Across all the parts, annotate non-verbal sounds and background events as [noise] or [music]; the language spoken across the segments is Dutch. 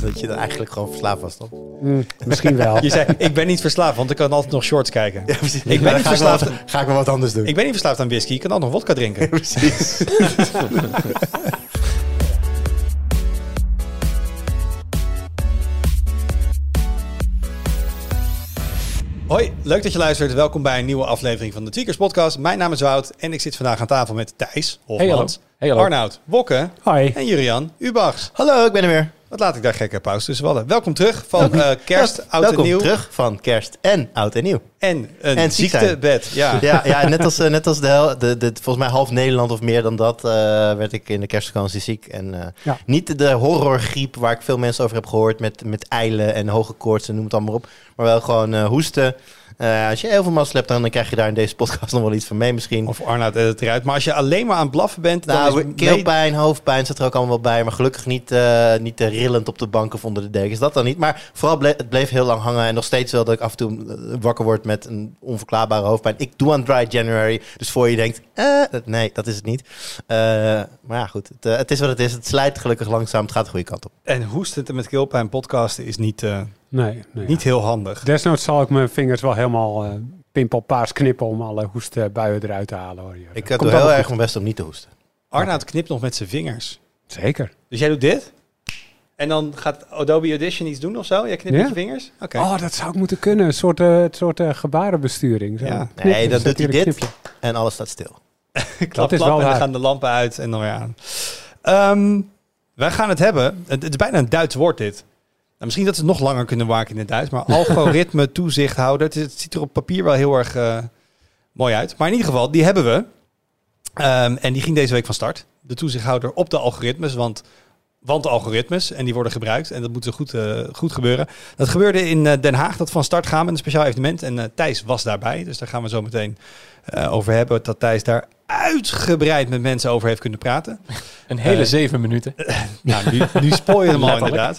Dat je dan eigenlijk gewoon verslaafd was, toch? Mm, misschien wel. [laughs] Je zei, ik ben niet verslaafd, want ik kan altijd nog shorts kijken. [laughs] Ja, precies. Ik ben niet ga ik wel verslaafd. wat- Ga ik wel wat anders doen. Ik ben niet verslaafd aan whisky, ik kan altijd nog vodka drinken. [laughs] precies. Hoi, leuk dat je luistert. Welkom bij een nieuwe aflevering van de Tweakers Podcast. Mijn naam is Wout en ik zit vandaag aan tafel met Thijs Hofmans, Hey, hallo. Arnoud Wokke Hoi. en Jurian Ubachs. Hallo, ik ben er weer. Wat laat ik daar gekke pauze tussen vallen. Welkom terug van eh, kerst, oud Welkom en nieuw terug van kerst en oud en nieuw. en een En ziektebed. Ja. Ja, ja net als, eh, net als de, hel- de, de, volgens mij half Nederland of meer dan dat, eh, werd ik in de kerstvakantie ziek. En eh, Ja. niet de horrorgriep waar ik veel mensen over heb gehoord met, met eilen en hoge koorts en noem het allemaal op. Maar wel gewoon eh, hoesten. Eh, als je heel veel mazzel hebt, dan krijg je daar in deze podcast [laughs] nog wel iets van mee misschien. Of Arnoud edit het eruit. Maar als je alleen maar aan het blaffen bent, dan Nou, is mee- keelpijn, hoofdpijn zit er ook allemaal wel bij. Maar gelukkig niet, eh, niet eh, rillend op de bank of onder de dekens. Dat dan niet. Maar vooral het bleef heel lang hangen. En nog steeds wel dat ik af en toe eh, wakker word met een onverklaarbare hoofdpijn. Ik doe aan dry January. Dus voor je denkt, eh, nee, dat is het niet. Eh, maar ja, goed. Het, eh, het is wat het is. Het slijt gelukkig langzaam. Het gaat de goede kant op. En hoestend en met keelpijn podcasten is niet, eh, Nee, nee. niet heel handig. Desnoods zal ik mijn vingers wel helemaal eh pimpelpaars knippen om alle hoestbuien eruit te halen. Hoor. Ik eh, doe heel erg mijn best om niet te hoesten. Arnoud knipt nog met zijn vingers. Zeker. Dus jij doet dit? En dan gaat Adobe Audition iets doen of zo? Jij knipt Ja? met je vingers? Oké. Oh, dat zou ik moeten kunnen. Een soort, eh, een soort gebarenbesturing. Zo. Ja. Nee, dan zet doet hij dit. knipje. En alles staat stil. [laughs] klap, dat is klap, wel en dan gaan de lampen uit en dan weer aan. Ehm, wij gaan het hebben. Het, het is bijna een Duits woord dit. Nou, misschien dat ze het nog langer kunnen maken in het Duits. Maar algoritme [laughs] toezichthouder. Het, ziet er op papier wel heel erg eh, mooi uit. Maar in ieder geval, die hebben we. Ehm, en die ging deze week van start. De toezichthouder op de algoritmes. Want, want algoritmes. En die worden gebruikt. En dat moet zo goed, eh, goed gebeuren. Dat gebeurde in eh, Den Haag. Dat van start gaan met een speciaal evenement. En Thijs was daarbij. Dus daar gaan we zo meteen over hebben. Dat Thijs daar uitgebreid met mensen over heeft kunnen praten. [laughs] Een hele Eh, zeven minuten. [laughs] Nou, nu, nu spoil je hem al inderdaad.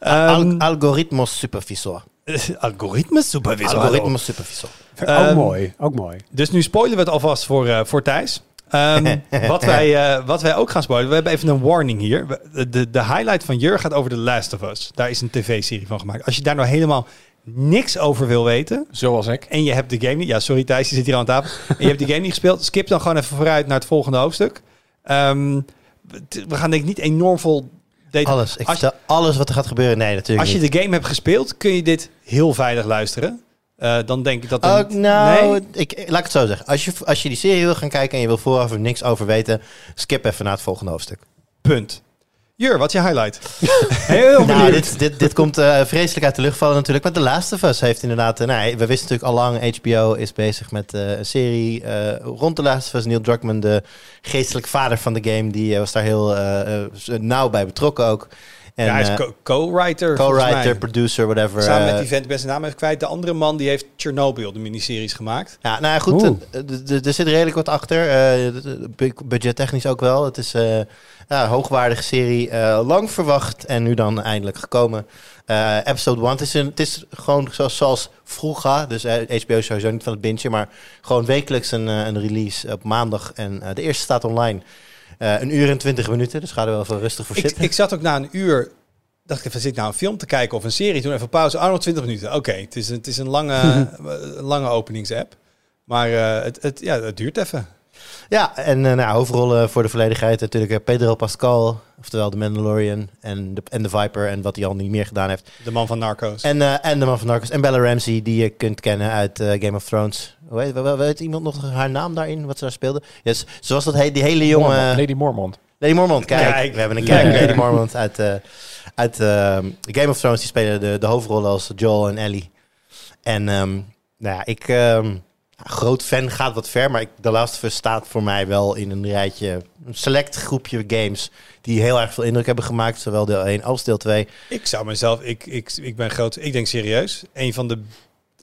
Al Ehm, algoritmos supervisor. [laughs] algoritme supervisor. Algoritmos supervisor. ook Ehm, mooi. Ook mooi. Dus nu spoilen we het alvast voor, eh, voor Thijs. Ehm, wat, wij, eh, wat wij ook gaan spoilen, we hebben even een warning hier. We- De, de highlight van Jur gaat over The Last of Us. Daar is een tv-serie van gemaakt. Als je daar nou helemaal niks over wil weten... Zoals ik. en je hebt de game niet... Ja, sorry Thijs, je zit hier aan tafel. [laughs] en je hebt de game niet gespeeld... skip dan gewoon even vooruit naar het volgende hoofdstuk. Ehm, we gaan denk ik niet enorm vol... detail- Alles. Ik Als- vertel alles wat er gaat gebeuren. Nee, natuurlijk Als je niet. de game hebt gespeeld, kun je dit heel veilig luisteren. Eh, dan denk ik dat... Oh, nou, Nee? ik, laat ik het zo zeggen. Als je, als je die serie wil gaan kijken en je wil vooraf er niks over weten, skip even naar het volgende hoofdstuk. Punt. Jur, wat is je highlight? [laughs] Heel Nou, dit, dit, dit komt eh, vreselijk uit de lucht vallen natuurlijk. Maar The Last of Us heeft inderdaad... eh, nou, we wisten natuurlijk al lang, HBO is bezig met eh, een serie eh, rond The Last of Us. Neil Druckmann, de geestelijk vader van de game, die was daar heel nauw bij betrokken ook. En, ja, hij is eh, co- co-writer. co-writer, producer, whatever. Samen eh, met die vent, beste naam even kwijt. De andere man die heeft Chernobyl, de miniseries, gemaakt. Ja, nou ja, goed. Eh, Er zit redelijk wat achter. eh, budgettechnisch ook wel. Het is eh ja, een hoogwaardige serie. eh, lang verwacht en nu dan eindelijk gekomen. Eh, episode 1. Het is, een, het is gewoon zoals, zoals vroeger. Dus eh, HBO is sowieso niet van het bintje. Maar gewoon wekelijks een, eh, een release op maandag. En eh, de eerste staat online. Eh, een uur en twintig minuten. Dus ga er wel even rustig voor Ik, zitten. ik zat ook na een uur... dacht ik even, zit ik nou een film te kijken of een serie? Toen even pauze. Oh, nog 20 minuten. Oké, het is, een- het is een lange, [laughs] een lange openingsapp. Maar eh, het, het, ja, het duurt even. Ja, en eh, nou, hoofdrollen voor de volledigheid natuurlijk eh, Pedro Pascal, oftewel de Mandalorian en de, en de Viper en wat hij al niet meer gedaan heeft. De man van Narcos. En, eh, en de man van Narcos en Bella Ramsey, die je kunt kennen uit Game of Thrones. Weet, weet, weet iemand nog haar naam daarin, wat ze daar speelde? Yes, zoals dat heet, die hele jonge... Mormont, Lady Mormont. Lady Mormont, kijk. Kijk. we hebben een kijk. Lady Mormont uit, eh, uit eh, Game of Thrones. Die spelen de, de hoofdrollen als Joel en Ellie. En ehm, nou ja, ik... groot fan gaat wat ver, maar ik, The Last of Us staat voor mij wel in een rijtje... Een select groepje games die heel erg veel indruk hebben gemaakt. Zowel deel 1 als deel 2. Ik zou mezelf, ik, ik, ik ben groot, ik denk serieus, een van de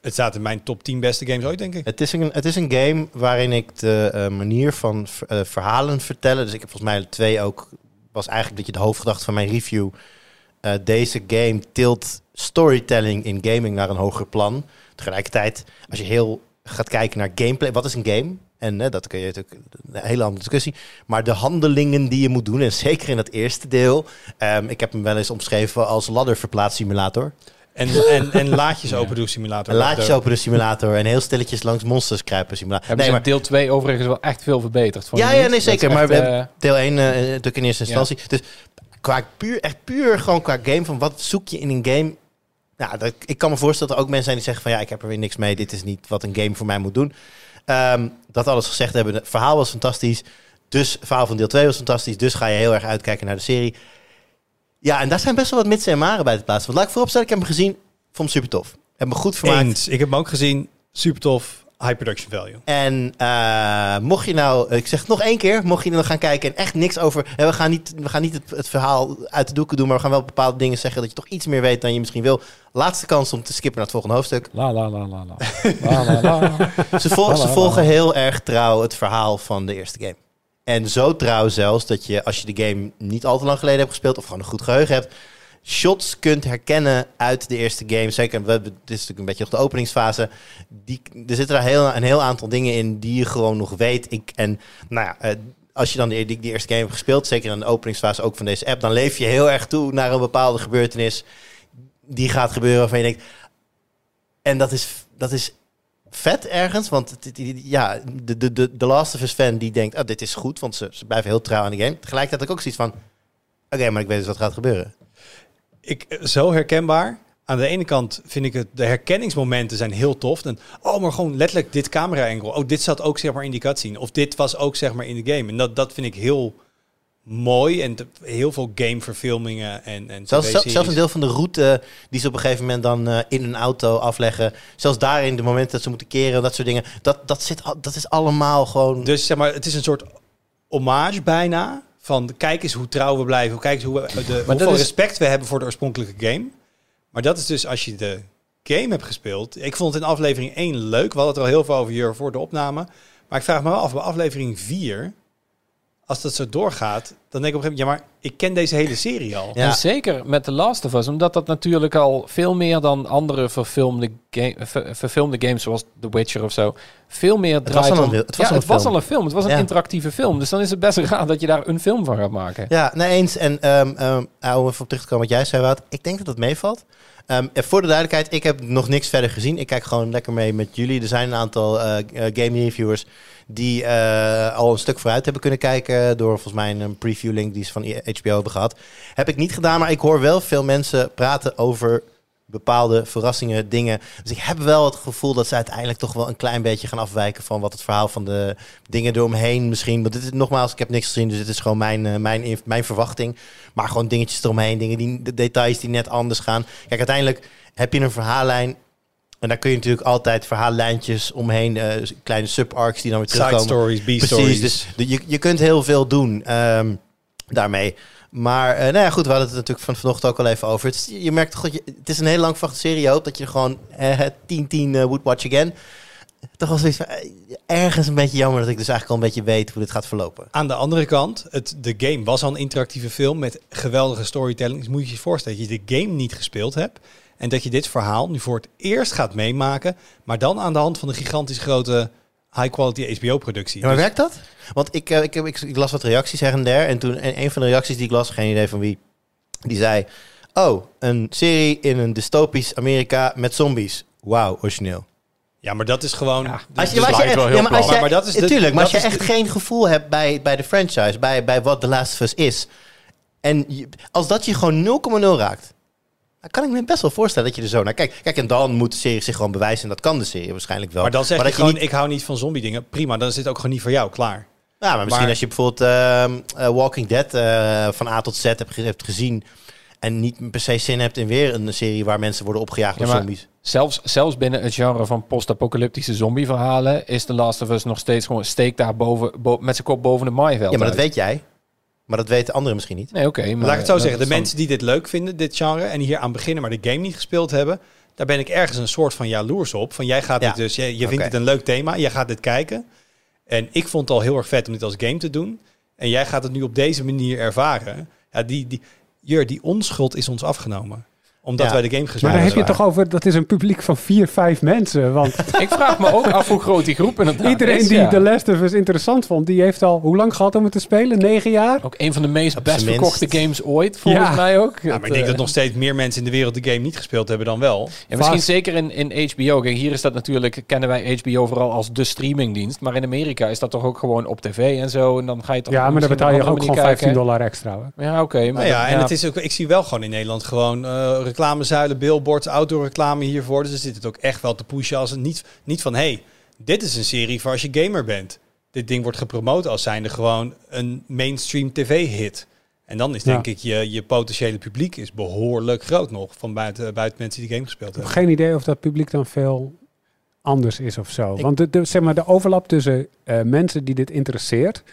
Het staat in mijn top 10 beste games ooit, denk ik. Het is een, het is een game waarin ik de eh, manier van eh, verhalen vertellen. Dus ik heb volgens mij twee ook. Was eigenlijk dat je de hoofdgedachte van mijn review. eh, deze game tilt storytelling in gaming naar een hoger plan. Tegelijkertijd, als je heel gaat kijken naar gameplay. Wat is een game? En eh, dat kun je natuurlijk een hele andere discussie. Maar de handelingen die je moet doen, en [laughs] zeker in het eerste deel. ehm, ik heb hem wel eens omschreven als ladderverplaatssimulator. En, en, en laadjes [laughs] open doen simulator. Een laadjes openen simulator en heel stilletjes langs monsters kruipen simulator. Hebben Nee, ze maar deel 2 overigens wel echt veel verbeterd. Ja, ja, nee, Dat zeker. Maar echt, eh, deel 1 eh, natuurlijk in eerste instantie. Dus qua puur, echt puur gewoon qua game, van wat zoek je in een game? Nou, ik kan me voorstellen dat er ook mensen zijn die zeggen van ja, ik heb er weer niks mee. Dit is niet wat een game voor mij moet doen. Ehm, dat alles gezegd hebben, het verhaal was fantastisch. Dus het verhaal van deel 2 was fantastisch. Dus ga je heel erg uitkijken naar de serie. Ja, en daar zijn best wel wat mitsen en maren bij te plaatsen. Want laat ik vooropstellen, ik heb hem gezien. Vond hem super tof. Heb me goed vermaakt. Ik heb hem ook gezien. Super tof. High production value. En eh, mocht je nou, ik zeg het nog één keer, mocht je nou gaan kijken en echt niks over. hè, we gaan niet, we gaan niet het, het verhaal uit de doeken doen, maar we gaan wel bepaalde dingen zeggen dat je toch iets meer weet dan je misschien wil. Laatste kans om te skippen naar het volgende hoofdstuk. La la la la la. La la la. [laughs] Ze, vol- ze volgen heel erg trouw het verhaal van de eerste game. En zo trouw zelfs dat je, als je de game niet al te lang geleden hebt gespeeld of gewoon een goed geheugen hebt, shots kunt herkennen uit de eerste game. Zeker, we, dit is natuurlijk een beetje nog de openingsfase. Die, er zitten daar heel, een heel aantal dingen in die je gewoon nog weet. Ik, en nou ja, eh, als je dan die, die, eerste game hebt gespeeld, zeker in de openingsfase ook van deze app, dan leef je heel erg toe naar een bepaalde gebeurtenis die gaat gebeuren waarvan je denkt... En dat is, dat is vet ergens, want ja, de, de, de, de Last of Us fan die denkt, oh, dit is goed, want ze, ze blijven heel trouw aan de game. Tegelijkertijd ook zoiets van, oké, maar ik weet dus wat gaat gebeuren. Ik, eh, zo herkenbaar. Aan de ene kant vind ik het, de herkenningsmomenten zijn heel tof. En, oh, maar gewoon letterlijk dit camera-angle. Oh, dit zat ook zeg maar in die cutscene. Of dit was ook zeg maar in de game. En dat, dat vind ik heel mooi. En te- heel veel gameverfilmingen en, en Zelfs, zelfs een deel van de route die ze op een gegeven moment dan eh, in een auto afleggen. Zelfs daarin, de momenten dat ze moeten keren, dat soort dingen. Dat, dat, zit, dat is allemaal gewoon... Dus zeg maar, het is een soort hommage bijna. Van kijk eens hoe trouw we blijven. Kijk eens hoe we, de, hoeveel is- respect we hebben voor de oorspronkelijke game. Maar dat is dus als je de game hebt gespeeld. Ik vond het in aflevering 1 leuk. We hadden het er al heel veel over hier voor de opname. Maar ik vraag me af, bij aflevering 4... Als dat zo doorgaat, dan denk ik op een gegeven moment... Ja, maar ik ken deze hele serie al. Ja. En zeker met The Last of Us, omdat dat natuurlijk al veel meer dan andere verfilmde, ver- verfilmde games zoals The Witcher of zo, veel meer was draait al een om- wil- het was ja, al een het was film. al een film. Het was een Ja. interactieve film. Dus dan is het best raar dat je daar een film van gaat maken. Ja, nee eens. En um, um, om even op terug te komen wat jij zei, Wout. Ik denk dat het meevalt. Ehm, en voor de duidelijkheid, ik heb nog niks verder gezien. Ik kijk gewoon lekker mee met jullie. Er zijn een aantal eh, eh, game reviewers die eh, al een stuk vooruit hebben kunnen kijken... door volgens mij een preview link die ze van HBO hebben gehad. Heb ik niet gedaan, maar ik hoor wel veel mensen praten over bepaalde verrassingen, dingen. Dus ik heb wel het gevoel dat ze uiteindelijk toch wel een klein beetje gaan afwijken van wat het verhaal van de dingen eromheen misschien. Want dit is nogmaals, ik heb niks gezien, dus dit is gewoon mijn, eh, mijn, mijn verwachting. Maar gewoon dingetjes eromheen, dingen die de details die net anders gaan. Kijk, uiteindelijk heb je een verhaallijn. En daar kun je natuurlijk altijd verhaallijntjes omheen, eh, kleine sub-arcs die dan weer Side terugkomen. stories, Precies, B-stories. dus de- je, je kunt heel veel doen ehm, daarmee. Maar eh, nou ja, goed, we hadden het natuurlijk van vanochtend ook al even over. Het is, je merkt toch dat je, het is een hele lang serie. Je hoopt dat je gewoon eh, 10-10 eh, would watch again. Toch wel zoiets eh, ergens een beetje jammer dat ik dus eigenlijk al een beetje weet hoe dit gaat verlopen. Aan de andere kant, het, de game was al een interactieve film met geweldige storytelling. Dus moet je je voorstellen dat je de game niet gespeeld hebt. En dat je dit verhaal nu voor het eerst gaat meemaken. Maar dan aan de hand van een gigantisch grote high-quality HBO-productie. Ja, maar werkt dat? Want ik, eh, ik, heb, ik, ik las wat reacties her en der. En toen en een van de reacties die ik las, geen idee van wie, die zei... Oh, een serie in een dystopisch Amerika met zombies. Wauw, origineel. ja, maar dat is gewoon... Ja. Als je, Dus als je lijkt echt, wel heel ja, maar als dat is de- tuurlijk, maar als je echt de- geen gevoel hebt bij, bij de franchise, bij, bij wat The Last of Us is, en je- als dat je gewoon 0,0 raakt, dan kan ik me best wel voorstellen dat je er zo naar kijkt. Kijk, en dan moet de serie zich gewoon bewijzen, en dat kan de serie waarschijnlijk wel. maar dan zeg je dat gewoon, niet- ik hou niet van zombie dingen. Prima, dan is dit ook gewoon niet voor jou. Klaar. ja, maar misschien maar- als je bijvoorbeeld ehm, eh, Walking Dead eh, van A tot Z hebt, ge- hebt gezien, en niet per se zin hebt in weer een serie waar mensen worden opgejaagd Ja, door maar- zombies. Zelfs, zelfs binnen het genre van post-apocalyptische zombieverhalen is The Last of Us nog steeds gewoon steek daar boven, bo- met zijn kop boven het maaiveld. Ja, maar dat weet jij. Maar dat weten anderen misschien niet. Nee, oké. maar Laat ik het zo zeggen. De dan- mensen die dit leuk vinden, dit genre, en hier aan beginnen, maar de game niet gespeeld hebben, Daar ben ik ergens een soort van jaloers op. Van jij gaat Ja. dit dus, je, je vindt het een leuk thema, jij gaat dit kijken. En ik vond het al heel erg vet om dit als game te doen. En jij gaat het nu op deze manier ervaren. Ja, die, die, Jur, die onschuld is ons afgenomen. Omdat Ja. wij de game gespeeld Maar dan heb hebben. je het toch over, dat is een publiek van vier, vijf mensen. Want [laughs] Ik vraag me ook af hoe groot die groep inderdaad iedereen is, die ja. The Last of Us interessant vond, die heeft al hoe lang gehad om het te spelen? Negen jaar? Ook een van de meest best verkochte games ooit, volgens Ja. mij ook. Ja, maar ik denk eh, dat nog steeds meer mensen in de wereld de game niet gespeeld hebben dan wel. Ja, misschien zeker in, in HBO. Kijk, hier is dat natuurlijk, kennen wij HBO vooral als de streamingdienst. Maar in Amerika is dat toch ook gewoon op tv en zo. En dan ga je toch Ja, maar dan betaal je ook gewoon manier 15 kijken. dollar extra. Hoor. Ja, oké. maar Nou ja, en het is ook, ik zie wel gewoon in Nederland gewoon eh reclamezuilen, billboards, outdoor reclame hiervoor. Dus er zit het ook echt wel te pushen als het niet, niet van, hey, dit is een serie voor als je gamer bent. Dit ding wordt gepromoot als zijnde gewoon een mainstream tv-hit. En dan is Ja. denk ik je, je potentiële publiek is behoorlijk groot nog van buiten, buiten mensen die de game gespeeld Ik heb hebben. geen idee of dat publiek dan veel anders is of zo. Want de, de, zeg maar, de overlap tussen eh, mensen die dit interesseert,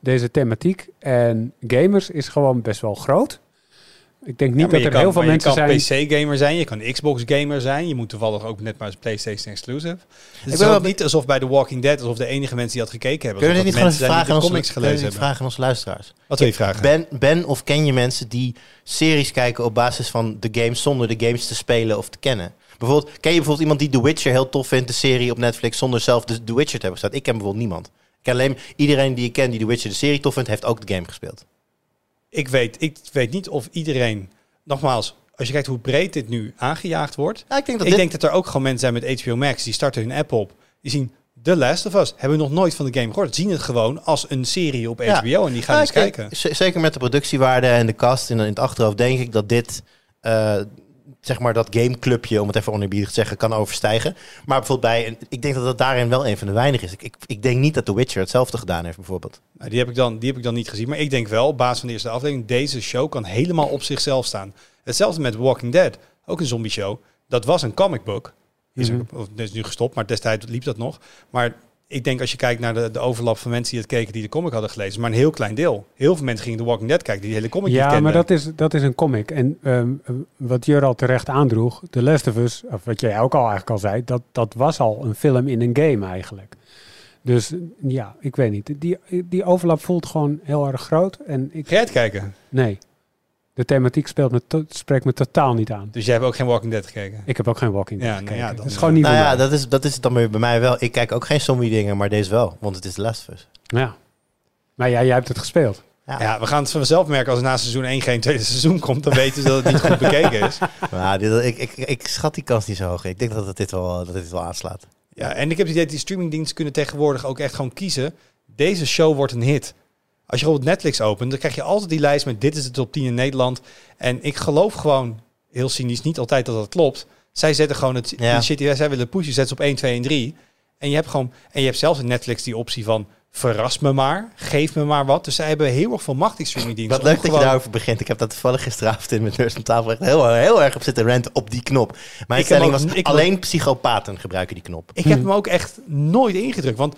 deze thematiek, en gamers is gewoon best wel groot. Ik denk niet Ja, dat je er kan- heel veel mensen Je zijn... kan PC-gamer zijn, je kan Xbox-gamer zijn. Je moet toevallig ook net maar eens PlayStation exclusive. Het ben wel ook be- niet alsof bij The Walking Dead, alsof de enige mensen die dat gekeken hebben. Kunnen we dit niet gewoon vragen aan comics gelezen kunnen we dit hebben. vragen aan onze luisteraars? Wat wil je vragen? Ben, ben of ken je mensen die series kijken op basis van de games zonder de games te spelen of te kennen? Bijvoorbeeld, ken je bijvoorbeeld iemand die The Witcher heel tof vindt, de serie op Netflix, zonder zelf de The Witcher te hebben gestaan? Ik ken bijvoorbeeld niemand. Ik ken alleen iedereen die ik ken die The Witcher de serie tof vindt, heeft ook de game gespeeld. Ik weet, ik weet niet of iedereen... Nogmaals, als je kijkt hoe breed dit nu aangejaagd wordt... Ja, ik denk dat Ik dit... denk dat er ook gewoon mensen zijn met HBO Max. Die starten hun app op. Die zien The Last of Us. Hebben nog nooit van de game gehoord. Zien het gewoon als een serie op Ja. HBO. En die gaan Ja, eens kijken. Zeker met de productiewaarde en de cast in, in het achterhoofd denk ik dat dit, eh, zeg maar dat gameclubje, om het even oneerbiedig te zeggen, kan overstijgen. Maar bijvoorbeeld bij, een- ik denk dat dat daarin wel een van de weinigen is. Ik, ik, ik denk niet dat The Witcher hetzelfde gedaan heeft bijvoorbeeld. Nou, die, heb ik dan, die heb ik dan niet gezien. Maar ik denk wel, op basis van de eerste aflevering... deze show kan helemaal op zichzelf staan. Hetzelfde met Walking Dead. Ook een zombie show. Dat was een comic book. Is, Mhm. ook- of, dat is nu gestopt, maar destijds liep dat nog. Maar ik denk als je kijkt naar de, de overlap van mensen die het keken... die de comic hadden gelezen. Maar een heel klein deel. Heel veel mensen gingen The Walking Dead kijken... die de hele comic niet Ja, kenden. maar dat is, dat is een comic. En ehm, wat Jur al terecht aandroeg, The Last of Us, of wat jij ook al eigenlijk al zei, dat, dat was al een film in een game eigenlijk. Dus ja, ik weet niet. Die, die overlap voelt gewoon heel erg groot. En ik, Ga het kijken? nee, de thematiek speelt me spreekt me totaal niet aan. Dus jij hebt ook geen Walking Dead gekeken? Ik heb ook geen Walking Dead Ja, nou gekeken. ja, dan- dat is gewoon niet Nou ja, dat is, dat is het dan weer bij mij wel. Ik kijk ook geen zombie dingen, maar deze wel, want het is The Last of Us. Ja. Maar ja, jij hebt het gespeeld. Ja. Ja, we gaan het vanzelf merken als na seizoen 1 geen tweede seizoen komt. Dan weten ze dat het niet goed bekeken is. [laughs] Maar dit, ik, ik, ik schat die kans niet zo hoog. Ik denk dat het dit wel, dat dit wel aanslaat. Ja, en ik heb het idee dat die streamingdiensten kunnen tegenwoordig ook echt gewoon kiezen. Deze show wordt een hit. Als je bijvoorbeeld Netflix opent, dan krijg je altijd die lijst met dit is de top 10 in Nederland. En ik geloof gewoon, heel cynisch, niet altijd dat dat klopt. Zij zetten gewoon het Ja. shit die zij willen pushen, zetten ze op 1, 2 en 3. En je hebt gewoon, en je hebt zelfs in Netflix die optie van verras me maar, geef me maar wat. Dus zij hebben heel erg veel macht, die streamingdiensten. Wat leuk dat je daarover begint. Ik heb dat toevallig gisteravond in mijn neus aan tafel echt heel, heel erg op zitten ranten op die knop. Mijn Ik heb stelling ook- was, ik- alleen psychopaten gebruiken die knop. Ik heb hem ook echt nooit ingedrukt. Want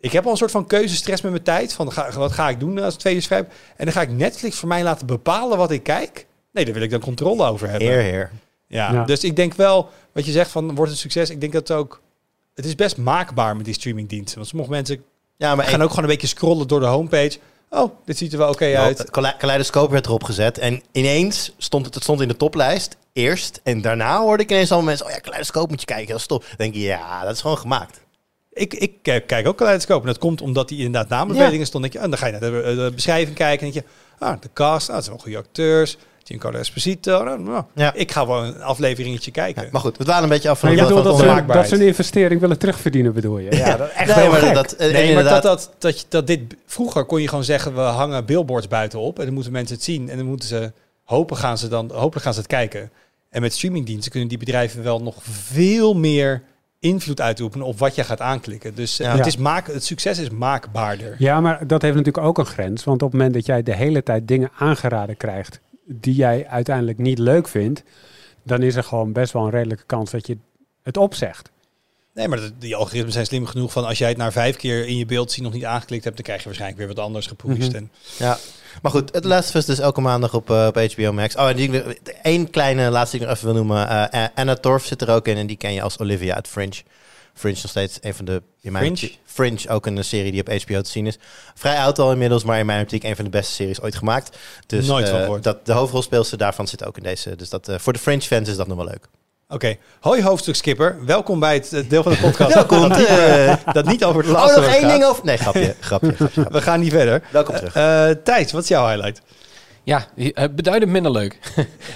ik heb al een soort van keuzestress met mijn tijd. Van ga, wat ga ik doen als ik twee uur schrijf? En dan ga ik Netflix voor mij laten bepalen wat ik kijk. Nee, daar wil ik dan controle over hebben. Heer, heer. Ja, Ja. Dus ik denk wel, wat je zegt van wordt het een succes. Ik denk dat het ook... Het is best maakbaar met die streamingdiensten. Want sommige mensen Ja, maar gaan ook gewoon een beetje scrollen door de homepage. Oh, dit ziet er wel oké uit. Het kaleidoscoop werd erop gezet. En ineens stond het, het stond in de toplijst. Eerst. En daarna hoorde ik ineens allemaal mensen. Oh ja, kaleidoscoop moet je kijken. Dat is top. Dan denk je, ja, dat is gewoon gemaakt. Ik, ik kijk, kijk ook kaleidoscoop. En dat komt omdat die inderdaad naamafdelingen stond. Denk je, en dan ga je naar de, eh, de beschrijving kijken. En denk je, ah, de cast, ah, het zijn wel goede acteurs. Giancarlo Esposito. Nou, nou, Ja. Ik ga wel een afleveringetje kijken. Maar goed, we dwalen een beetje af van Maar je bedoelt dat van- ze, dat ze een investering willen terugverdienen, bedoel je? Ja, dat is echt Nee, maar dat, Nee, maar dat, dat, dat, je- dat dit... Vroeger kon je gewoon zeggen, we hangen billboards buitenop. En dan moeten mensen het zien. En dan moeten ze... Hopen gaan ze dan... Hopelijk gaan ze het kijken. En met streamingdiensten kunnen die bedrijven wel nog veel meer invloed uitoefenen op wat je gaat aanklikken. Dus eh, Ja. het, is maak, het succes is maakbaarder. Ja, maar dat heeft natuurlijk ook een grens. Want op het moment dat jij de hele tijd dingen aangeraden krijgt die jij uiteindelijk niet leuk vindt, dan is er gewoon best wel een redelijke kans dat je het opzegt. Nee, maar die algoritmes zijn slim genoeg van als jij het na vijf keer in je beeld zien nog niet aangeklikt hebt, dan krijg je waarschijnlijk weer wat anders gepusht. Mhm. en, Ja. Maar goed, het Last of Us dus elke maandag op, eh, op HBO Max. Oh, en die, één kleine laatste die ik nog even wil noemen. eh, Anna Torf zit er ook in en die ken je als Olivia uit Fringe. Fringe nog steeds een van de... In mijn Fringe? Fringe, ook een serie die op HBO te zien is. Vrij oud al inmiddels, maar in mijn optiek een van de beste series ooit gemaakt. Dus Nooit van eh, dat, de hoofdrolspeelster daarvan zit ook in deze. Dus dat, voor de Fringe fans is dat nog wel leuk. Oké, hoi hoofdstukskipper. Welkom bij het eh, deel van de [laughs] podcast Welkom. dat, niet, eh, [laughs] dat niet over het oh, laatste nog één ding over... Nee, grapje, [laughs] grapje, grapje, grapje. We gaan niet verder. Welkom terug. Eh Thijs, wat is jouw highlight? Ja, beduidend minder leuk.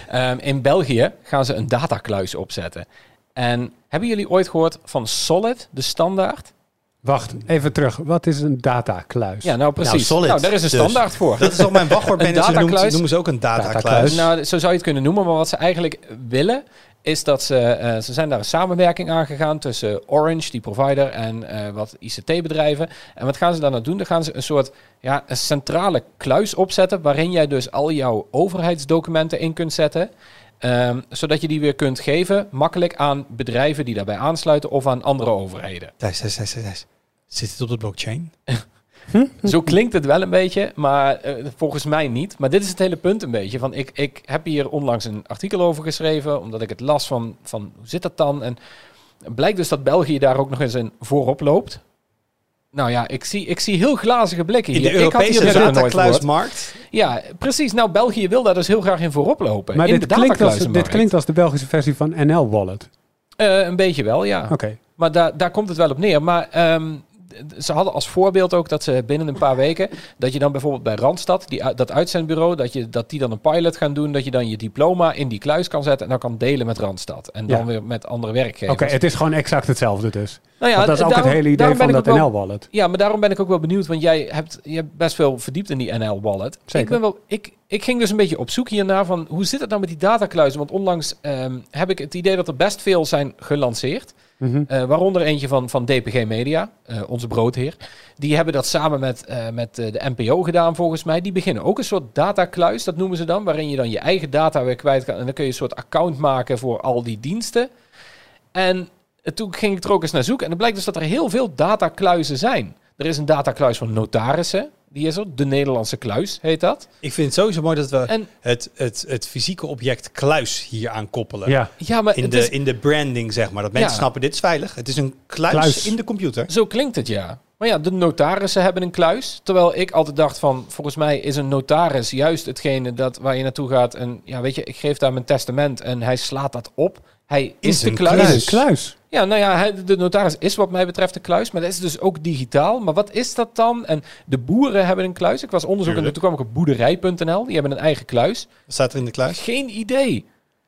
Ehm, in België gaan ze een datakluis opzetten. En hebben jullie ooit gehoord van Solid, de standaard? Wacht, even terug. Wat is een datakluis? Ja, nou precies. Solid, Nou, daar is een dus. standaard voor. Dat is toch mijn Een noemt, datakluis? noemen ze ook een datakluis. Datakluis. Nou, zo zou je het kunnen noemen. Maar wat ze eigenlijk willen, is dat ze... eh, ze zijn daar een samenwerking aangegaan tussen Orange, die provider, en eh, wat ICT-bedrijven. En wat gaan ze daar nou doen? Dan gaan ze een soort ja, een centrale kluis opzetten... waarin jij dus al jouw overheidsdocumenten in kunt zetten... Ehm, zodat je die weer kunt geven, makkelijk aan bedrijven die daarbij aansluiten of aan andere overheden. Thijs, Thijs, Thijs, Thijs. Zit het op de blockchain? [laughs] Zo klinkt het wel een beetje, maar eh, volgens mij niet. Maar dit is het hele punt een beetje. Van ik, ik heb hier onlangs een artikel over geschreven, omdat ik het las van, van hoe zit dat dan? En blijkt dus dat België daar ook nog eens een voorop loopt. Nou ja, ik zie, ik zie heel glazige blikken In hier. de ik had hier Europese datakluismarkt? Ja, precies. Nou, België wil daar dus heel graag in voorop lopen. maar in dit de klinkt, als, dit klinkt als de Belgische versie van NL Wallet. Eh, een beetje wel, ja. Oké. Maar daar, daar komt het wel op neer. Maar ehm, ze hadden als voorbeeld ook dat ze binnen een paar weken... dat je dan bijvoorbeeld bij Randstad, die, dat uitzendbureau... Dat, je, dat die dan een pilot gaan doen... dat je dan je diploma in die kluis kan zetten... en dan kan delen met Randstad. En dan Ja. weer met andere Oké, werkgevers. het is gewoon exact hetzelfde dus. Nou ja, Want dat is ook daarom- het hele idee van dat ik ook wel- NL Wallet. Ja, maar daarom ben ik ook wel benieuwd, want jij hebt, je hebt best veel verdiept in die NL-wallet. Zeker. Ik, ben wel, ik, ik ging dus een beetje op zoek hiernaar van hoe zit het nou met die datakluizen? Want onlangs ehm, heb ik het idee dat er best veel zijn gelanceerd. Eh, waaronder eentje van, van DPG Media, eh, onze broodheer. Die hebben dat samen met, eh, met de NPO gedaan volgens mij. Die beginnen ook een soort datakluis, dat noemen ze dan. Waarin je dan je eigen data weer kwijt kan. En dan kun je een soort account maken voor al die diensten. En toen ging ik er ook eens naar zoeken. En het blijkt dus dat er heel veel datakluizen zijn. Er is een datakluis van notarissen. Die is er. De Nederlandse kluis heet dat. Ik vind het sowieso mooi dat we En het, het, het fysieke object kluis hier aan koppelen. Ja, ja, maar In de, is, in de branding, zeg maar. Dat mensen Ja. snappen, dit is veilig. Het is een kluis, Kluis. in de computer. zo klinkt het ja. Maar ja, de notarissen hebben een kluis. Terwijl ik altijd dacht van, volgens mij is een notaris juist hetgene dat, waar je naartoe gaat. En ja, weet je, ik geef daar mijn testament en hij slaat dat op. Hij is, Is de een kluis. kluis. Een kluis. Ja, nou ja, de notaris is wat mij betreft de kluis, maar dat is dus ook digitaal. Maar wat is dat dan? En de boeren hebben een kluis. Ik was onderzoek en toen kwam ik op boerderij.nl. Die hebben een eigen kluis. Wat staat er in de kluis? Geen idee.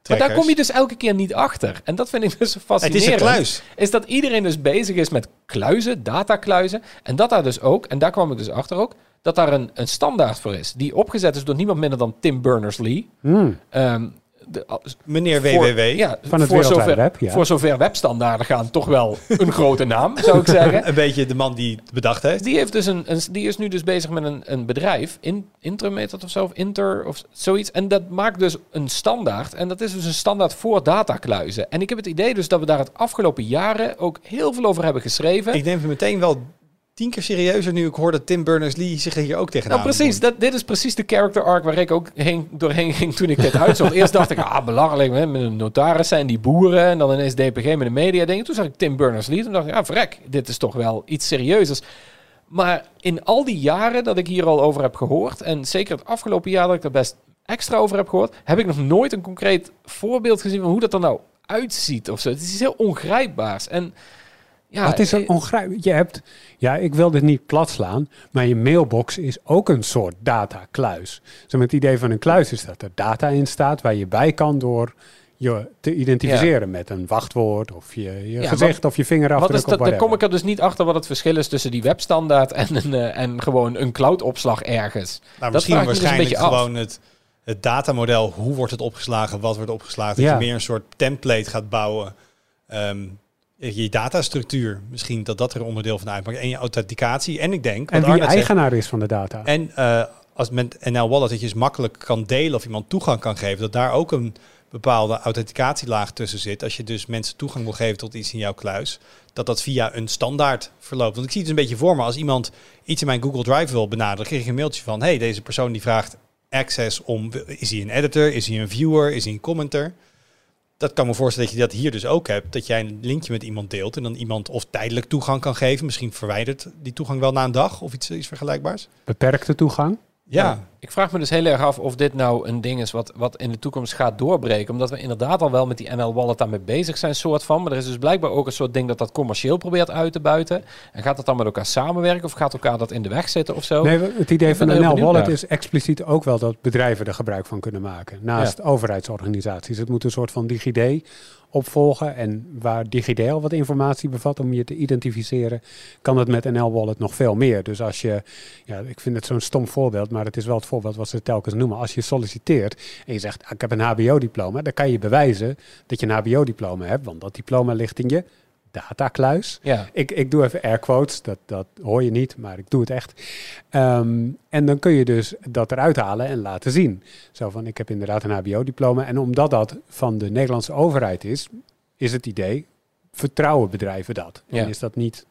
Maar daar kom je dus elke keer niet achter. En dat vind ik dus Het fascinerend. is een kluis. Is dat iedereen dus bezig is met kluizen, datakluizen. En dat daar dus ook, en daar kwam ik dus achter ook, dat daar een, een standaard voor is. Die opgezet is door niemand minder dan Tim Berners-Lee. Hmm. Ehm, de, als- Meneer voor- WWW. Ja, Van het voor wereldwijde zover, web, ja. Voor zover webstandaarden gaan, toch wel een grote naam, zou ik zeggen. [laughs] Een beetje de man die het bedacht heeft. Die, heeft dus een, een, die is nu dus bezig met een, een bedrijf, in, Intermetat of zo, of Inter of zoiets. En dat maakt dus een standaard. En dat is dus een standaard voor datakluizen. En ik heb het idee dus dat we daar het afgelopen jaren ook heel veel over hebben geschreven. Ik neem meteen wel tien keer serieuzer nu ik hoor dat Tim Berners-Lee zich er hier ook tegenaan Nou, precies. Dat, dit is precies de character arc waar ik ook heen, doorheen ging toen ik dit uitzocht. [laughs] Eerst dacht ik, ah, belangrijk, hè, met een notaris zijn die boeren. En dan ineens DPG met de media dingen. Toen zag ik Tim Berners-Lee. Toen dacht ik, ja, vrek, dit is toch wel iets serieuzers. Maar in al die jaren dat ik hier al over heb gehoord... en zeker het afgelopen jaar dat ik er best extra over heb gehoord... heb ik nog nooit een concreet voorbeeld gezien van hoe dat er nou uitziet of zo. Het is iets heel ongrijpbaars. En ja, Wat is eh, er ongrijpelijk? Je hebt, ja, ik wil dit niet plat slaan, maar je mailbox is ook een soort datakluis. Zo met het idee van een kluis is dat er data in staat waar je bij kan door je te identificeren met een wachtwoord of je, je Ja, gezicht of je Wat vingerafdruk is of dat, dan kom ik er dus niet achter wat het verschil is tussen die webstandaard en, een, eh, en gewoon een cloud-opslag ergens. Nou, Dat misschien dus een waarschijnlijk gewoon het, het datamodel. Hoe wordt het opgeslagen? Wat wordt opgeslagen? Dat Ja. je meer een soort template gaat bouwen. Ehm, je datastructuur. Misschien dat dat er een onderdeel van uitmaakt. En je authenticatie. En ik denk... en wie zegt, eigenaar is van de data. En eh, als met NL Wallet dat je dus makkelijk kan delen of iemand toegang kan geven, dat daar ook een bepaalde authenticatielaag tussen zit. Als je dus mensen toegang wil geven tot iets in jouw kluis, dat dat via een standaard verloopt. Want ik zie het een beetje voor me. Als iemand iets in mijn Google Drive wil benaderen, kreeg ik een mailtje van: hey, deze persoon die vraagt access om. Is hij een editor? Is hij een viewer? Is hij een commenter? Dat kan me voorstellen dat je dat hier dus ook hebt. Dat jij een linkje met iemand deelt en dan iemand of tijdelijk toegang kan geven. Misschien verwijdert die toegang wel na een dag of iets, iets vergelijkbaars. Beperkte toegang. Ja, Ik vraag me dus heel erg af of dit nou een ding is wat, wat in de toekomst gaat doorbreken. Omdat we inderdaad al wel met die NL Wallet daarmee bezig zijn, soort van. Maar er is dus blijkbaar ook een soort ding dat dat commercieel probeert uit te buiten. En gaat dat dan met elkaar samenwerken of gaat elkaar dat in de weg zitten of zo? Nee, het idee van de NL Wallet naar. is expliciet ook wel dat bedrijven er gebruik van kunnen maken. Naast overheidsorganisaties. Het moet een soort van DigiD opvolgen. En waar DigiD al wat informatie bevat om je te identificeren, kan het met NL Wallet nog veel meer. Dus als je, ja, ik vind het zo'n stom voorbeeld, maar het is wel het voorbeeld wat ze telkens noemen. Als je solliciteert en je zegt, ah, ik heb een HBO-diploma, dan kan je bewijzen dat je een HBO-diploma hebt, want dat diploma ligt in je datakluis. Ja. Ik, ik doe even air quotes, dat, dat hoor je niet, maar ik doe het echt. Ehm, en dan kun je dus dat eruit halen en laten zien. Zo van, ik heb inderdaad een hbo-diploma. En omdat dat van de Nederlandse overheid is, is het idee, vertrouwen bedrijven dat. Ja. En is dat niet...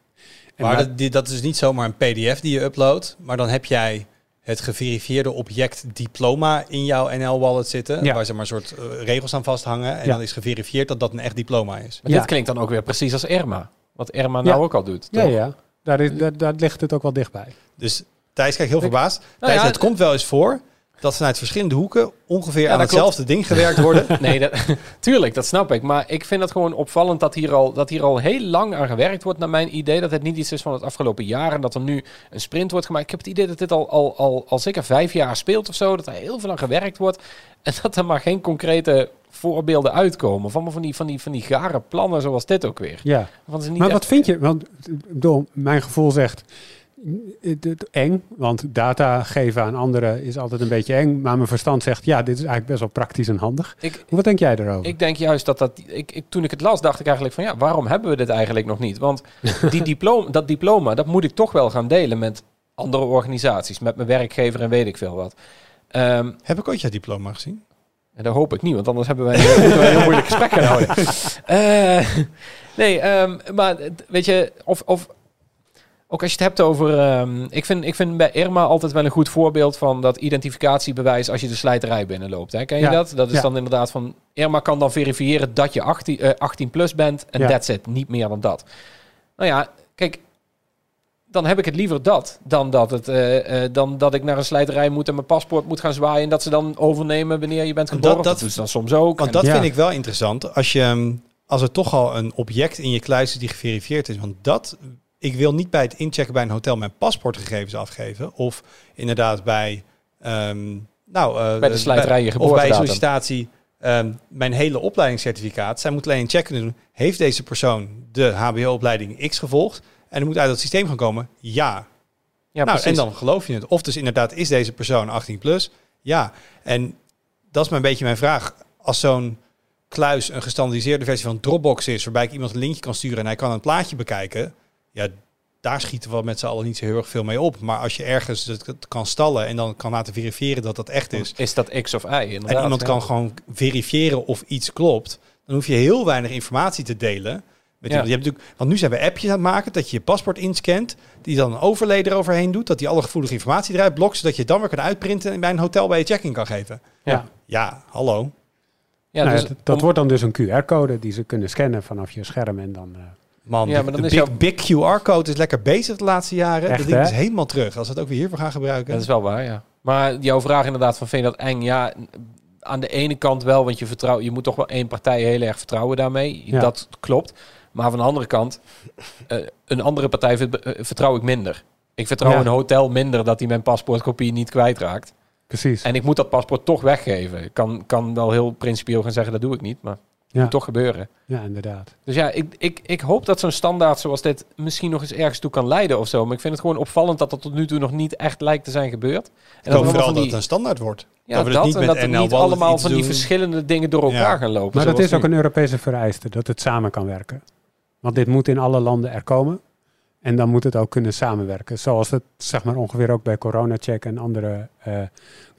en maar maar- dat, die- dat is niet zomaar een pdf die je uploadt. Maar dan heb jij het geverifieerde object diploma in jouw NL-wallet zitten. Ja. Waar ze maar een soort eh, regels aan vasthangen. En Ja. dan is geverifieerd dat dat een echt diploma is. Maar Ja. dit klinkt dan ook weer precies als Irma. Wat Irma nou Ja. ook al doet. ja, toch? ja. Daar, is, daar, daar ligt het ook wel dichtbij. Dus Thijs kijkt heel verbaasd. Thijs, ja, het komt wel eens voor dat vanuit verschillende hoeken ongeveer aan hetzelfde ding gewerkt worden. [laughs] Nee, dat, [laughs] tuurlijk, dat snap ik. Maar ik vind het gewoon opvallend dat hier, al, dat hier al heel lang aan gewerkt wordt, naar mijn idee. Dat het niet iets is van het afgelopen jaar en dat er nu een sprint wordt gemaakt. Ik heb het idee dat dit al, al, al, al zeker vijf jaar speelt of zo. Dat er heel veel aan gewerkt wordt. En [laughs] dat er maar geen concrete voorbeelden uitkomen. Van, van, die, van, die, van die gare plannen zoals dit ook weer. Ja. Want het is niet Maar echt- wat vind je? Want ik bedoel, mijn gevoel zegt het, eng, want data geven aan anderen is altijd een beetje eng. Maar mijn verstand zegt, ja, dit is eigenlijk best wel praktisch en handig. Ik, Wat denk jij erover? Ik denk juist dat dat. Ik, ik, toen ik het las, dacht ik eigenlijk van ja, waarom hebben we dit eigenlijk nog niet? Want [laughs] die diploma, dat diploma, dat moet ik toch wel gaan delen met andere organisaties, met mijn werkgever en weet ik veel wat. Ehm, Heb ik ooit jouw diploma gezien? en dat hoop ik niet, want anders hebben wij, een [laughs] heel moeilijk gesprek gaan houden. [laughs] Eh, nee, ehm, maar weet je, of, of ook als je het hebt over. ehm, ik, vind, ik vind bij Irma altijd wel een goed voorbeeld van dat identificatiebewijs als je de slijterij binnenloopt. Hè? Ken je Ja, dat? Dat is ja. dan inderdaad van. Irma kan dan verifiëren dat je 18, eh, 18 plus bent en Ja. that's it. Niet meer dan dat. Nou ja, kijk. Dan heb ik het liever dat dan dat, het, eh, eh, dan dat ik naar een slijterij moet en mijn paspoort moet gaan zwaaien. En dat ze dan overnemen wanneer je bent Dat- geboren. Dat, dat- doen ze dan soms ook. Want En- dat Ja. vind ik wel interessant. Als, je, ehm, als er toch al een object in je kluis is die geverifieerd is. Want dat, ik wil niet bij het inchecken bij een hotel mijn paspoortgegevens afgeven. Of inderdaad bij, ehm, nou, eh, Bij de slijterij je Of bij een geboortedatum. sollicitatie ehm, mijn hele opleidingscertificaat. Zij moet alleen een check kunnen doen. Heeft deze persoon de HBO-opleiding X gevolgd? En er moet uit dat systeem gaan komen. Ja, ja, nou, precies. en dan geloof je het. Of dus inderdaad, is deze persoon 18 plus? Ja. En dat is maar een beetje mijn vraag. Als zo'n kluis een gestandardiseerde versie van Dropbox is, waarbij ik iemand een linkje kan sturen en hij kan een plaatje bekijken, ja, daar schieten we met z'n allen niet zo heel erg veel mee op. Maar als je ergens het kan stallen en dan kan laten verifiëren dat dat echt is, is dat X of Y? Inderdaad, en iemand ja. kan gewoon verifiëren of iets klopt, dan hoef je heel weinig informatie te delen. Met Ja. Je hebt natuurlijk, want nu zijn we appjes aan het maken dat je je paspoort inscant, die dan een overlay eroverheen doet, dat die alle gevoelige informatie eruit blokt, zodat je het dan weer kan uitprinten en bij een hotel bij je check-in kan geven. Ja. Ja, hallo. Ja, Nou, dus dat dat om- wordt dan dus een QR-code die ze kunnen scannen vanaf je scherm en dan... eh, Man, Ja, maar dan de is big, jouw- big QR-code is lekker bezig de laatste jaren. Echt, dat ding hè? is helemaal terug. Als we het ook weer hiervoor gaan gebruiken. Dat is wel waar, ja. Maar jouw vraag inderdaad van vind je dat eng? Ja, aan de ene kant wel, want je, vertrouw, je moet toch wel één partij heel erg vertrouwen daarmee. Ja. Dat klopt. Maar van de andere kant, eh, een andere partij eh, vertrouw ik minder. Ik vertrouw Ja. een hotel minder dat hij mijn paspoortkopie niet kwijtraakt. precies. En ik moet dat paspoort toch weggeven. Ik kan, kan wel heel principieel gaan zeggen, dat doe ik niet. Maar ja. moet toch gebeuren. ja, inderdaad. Dus ja, ik, ik, ik hoop dat zo'n standaard zoals dit misschien nog eens ergens toe kan leiden of zo. Maar ik vind het gewoon opvallend dat dat tot nu toe nog niet echt lijkt te zijn gebeurd. En ik hoop vooral dat het een standaard wordt. ja, dat we dat, niet en met dat er niet allemaal van die doen. verschillende dingen door elkaar Ja. gaan lopen. Maar dat is ook nu. een Europese vereiste, dat het samen kan werken. Want dit moet in alle landen er komen. En dan moet het ook kunnen samenwerken. Zoals het zeg maar ongeveer ook bij CoronaCheck en andere eh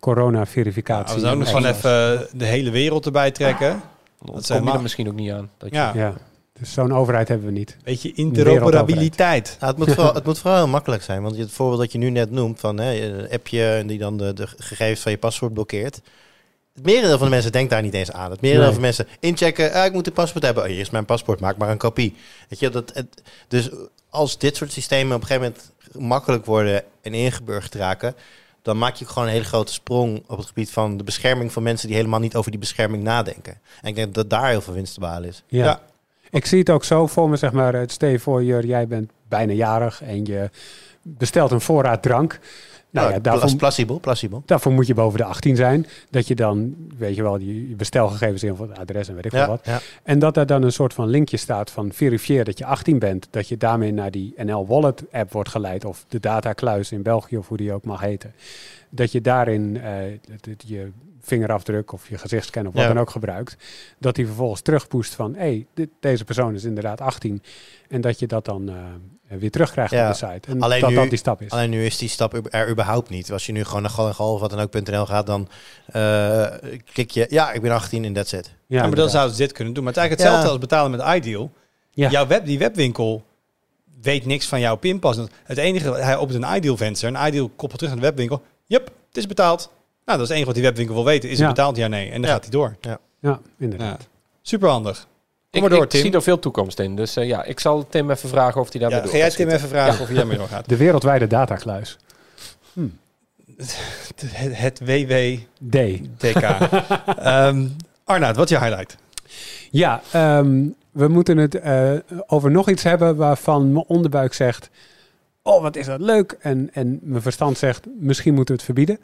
corona-verificatie. Nou, we zouden nog gewoon even de hele wereld erbij trekken. Dan Dat kom zijn je er misschien ook niet aan. Dat je- Ja, Ja, dus zo'n overheid hebben we niet. beetje interoperabiliteit. Ja, het, moet [laughs] vooral, het moet vooral heel makkelijk zijn. Want je- het voorbeeld dat je nu net noemt, van hè, een appje die dan de, de gegevens van je paswoord blokkeert. Het merendeel van de mensen denkt daar niet eens aan. Het merendeel Nee. van de mensen inchecken, ah, ik moet een paspoort hebben. Oh, hier is mijn paspoort, maak maar een kopie. Weet je, dat, het, dus als dit soort systemen op een gegeven moment makkelijk worden en ingeburgerd raken, dan maak je ook gewoon een hele grote sprong op het gebied van de bescherming van mensen die helemaal niet over die bescherming nadenken. En ik denk dat daar heel veel winst te behalen is. Ja. Ja. Ik zie het ook zo voor me, zeg maar. Het stel je voor, jij bent bijna jarig en je bestelt een voorraad drank. Nou ja, Nou, daarvoor, pla- plausibel, plausibel. daarvoor moet je boven de 18 zijn. Dat je dan, weet je wel, je je bestelgegevens in voor het adres en weet ik veel Ja, wat. ja. En dat er dan een soort van linkje staat van verifieer dat je 18 bent. Dat je daarmee naar die NL Wallet app wordt geleid. Of de datakluis in België of hoe die ook mag heten. Dat je daarin eh, je vingerafdruk of je gezichtscan of wat Ja. dan ook gebruikt. Dat die vervolgens terugpoest van hé, hey, dit- deze persoon is inderdaad 18. En dat je dat dan eh, weer terugkrijgt Ja. op de site. En Alleen dat nu- dat die stap is. Alleen nu is die stap er überhaupt niet. Als je nu gewoon naar Gal en Gal of wat dan ook .nl gaat, dan eh, klik je, ja, ik ben 18 en that's it. ja, Ja, maar dan zouden ze dit kunnen doen. Maar het is eigenlijk hetzelfde Ja. als betalen met iDeal. Ja. Jouw web, die webwinkel weet niks van jouw pinpas. Het enige, hij opent een iDeal venster. Een iDeal koppelt terug aan de webwinkel. Jup, het is betaald. Nou, dat is het enige wat die webwinkel wil weten. Is Ja. het betaald? Ja, nee. En dan Ja. gaat hij door. Ja, inderdaad. Super handig. Kom Ik, maar door, ik Tim. zie er veel toekomst in. Dus eh, ja, ik zal Tim even vragen of hij daarmee Ja, door ga jij Tim even vragen of hij daarmee doorgaat? De wereldwijde datakluis. [laughs] Het, het WWDK. D. [laughs] Ehm Arnoud, wat is je highlight? Ja, ehm, we moeten het eh, over nog iets hebben waarvan mijn onderbuik zegt... Oh, wat is dat leuk. En, en mijn verstand zegt, misschien moeten we het verbieden.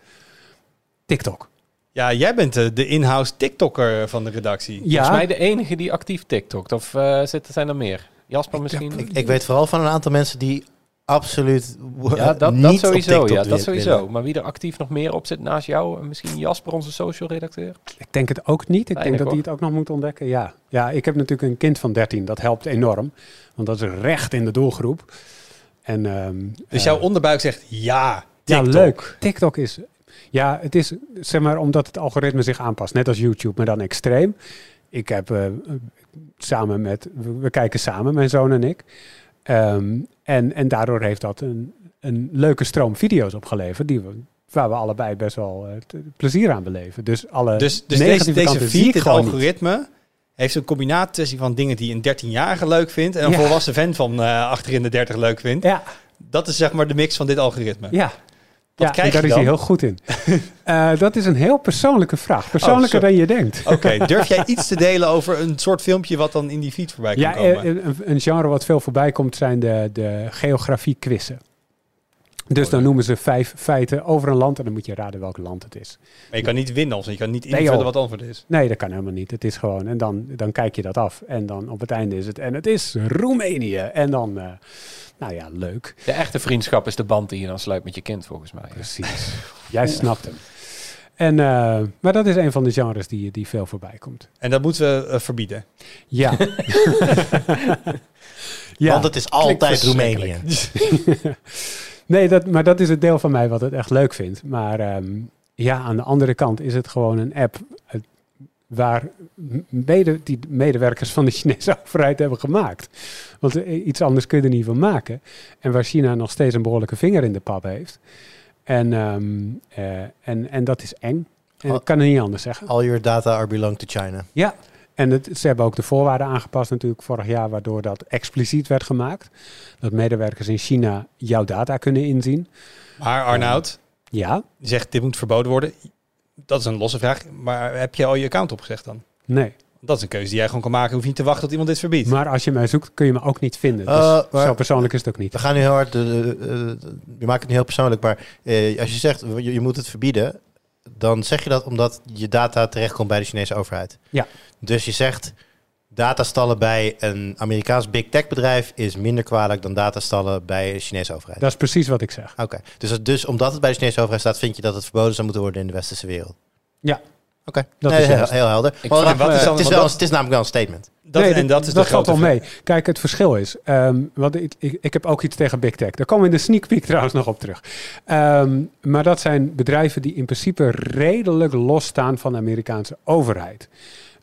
TikTok. Ja, jij bent de, de in-house TikToker van de redactie. Ja, Volgens mij de enige die actief TikTokt. Of eh, zitten zijn er meer? Jasper misschien? Ik, ik weet vooral van een aantal mensen die absoluut ja, dat, niet dat op sowieso. TikTok Ja, dat sowieso. Maar wie er actief nog meer op zit naast jou? En Misschien Jasper, onze social redacteur? ik denk het ook niet. Ik denk dat hij hoor. het ook nog moet ontdekken. Ja. ja, ik heb natuurlijk een kind van 13. Dat helpt enorm. Want dat is recht in de doelgroep. En, ehm, Dus eh, jouw onderbuik zegt ja, Ja, TikTok. leuk. TikTok is... Ja, het is zeg maar omdat het algoritme zich aanpast. Net als YouTube, maar dan extreem. Ik heb eh, samen met... We, kijken samen, mijn zoon en ik. Ehm, en, en daardoor heeft dat een, een leuke stroom video's opgeleverd... Die we, waar we allebei best wel eh, plezier aan beleven. Dus alle Dus, dus deze, deze feed, dit niet. algoritme, heeft een combinatie van dingen die een 13-jarige leuk vindt en een Ja. volwassen fan van eh achterin de 30 leuk vindt. Ja, Dat is zeg maar de mix van dit algoritme. ja. Wat ja, krijg daar je is hij heel goed in. [laughs] Eh, dat is een heel persoonlijke vraag. Persoonlijker sorry. dan je denkt. Oké, [laughs] durf jij iets te delen over een soort filmpje wat dan in die feed voorbij kan Ja, komen? eh, een, een genre wat veel voorbij komt zijn de, de geografie-quizzen. Dus dan noemen ze vijf feiten over een land en dan moet je raden welk land het is. maar je kan niet winnen of je kan niet Nee, invullen joh. wat het antwoord is. Nee, dat kan helemaal niet. Het is gewoon, en dan, dan kijk je dat af. En dan op het einde is het, en het is Roemenië. En dan, eh, nou ja, leuk. De echte vriendschap is de band die je dan sluit met je kind, volgens mij. Precies. Jij snapt hem. En, eh, maar dat is een van de genres die, die veel voorbij komt. En dat moeten we eh, verbieden. Ja. [laughs] ja. Want het is altijd. Roemenië. Nee, dat, maar dat is het deel van mij wat het echt leuk vindt. Maar ehm, ja, aan de andere kant is het gewoon een app eh, waar mede, die medewerkers van de Chinese [laughs] overheid hebben gemaakt. Want eh, iets anders kun je er niet van maken. En waar China nog steeds een behoorlijke vinger in de pap heeft. En, ehm, eh, en, en dat is eng. En ik kan het niet anders zeggen. All your data are belong to China. Ja, en het, ze hebben ook de voorwaarden aangepast natuurlijk vorig jaar, waardoor dat expliciet werd gemaakt. Dat medewerkers in China jouw data kunnen inzien. Maar Arnoud Ja, die zegt dit moet verboden worden. Dat is een losse vraag. Maar heb je al je account opgezegd dan? nee. Dat is een keuze die jij gewoon kan maken. Hoef je niet te wachten tot iemand dit verbiedt. Maar als je mij zoekt, kun je me ook niet vinden. Dus Uh, maar- zo persoonlijk is het ook niet. We gaan nu heel hard, de- je maakt het nu heel persoonlijk, maar eh, als je zegt je, je moet het verbieden, dan zeg je dat omdat je data terechtkomt bij de Chinese overheid. Ja. Dus je zegt datastallen bij een Amerikaans big tech bedrijf is minder kwalijk dan datastallen bij de Chinese overheid. Dat is precies wat ik zeg. Oké, dus, dus omdat het bij de Chinese overheid staat, vind je dat het verboden zou moeten worden in de westerse wereld? Ja. Oké, Dat Nee, is heel, helder. Ik Maar vraag wat me- is dan, het, is want wel, dat- het is namelijk wel een statement. Dat, Nee, en dat is dat de valt wel mee. Kijk, het verschil is, ehm, wat ik, ik, ik heb ook iets tegen Big Tech. Daar komen we in de sneak peek [laughs] trouwens nog op terug. Ehm, maar dat zijn bedrijven die in principe redelijk losstaan van de Amerikaanse overheid.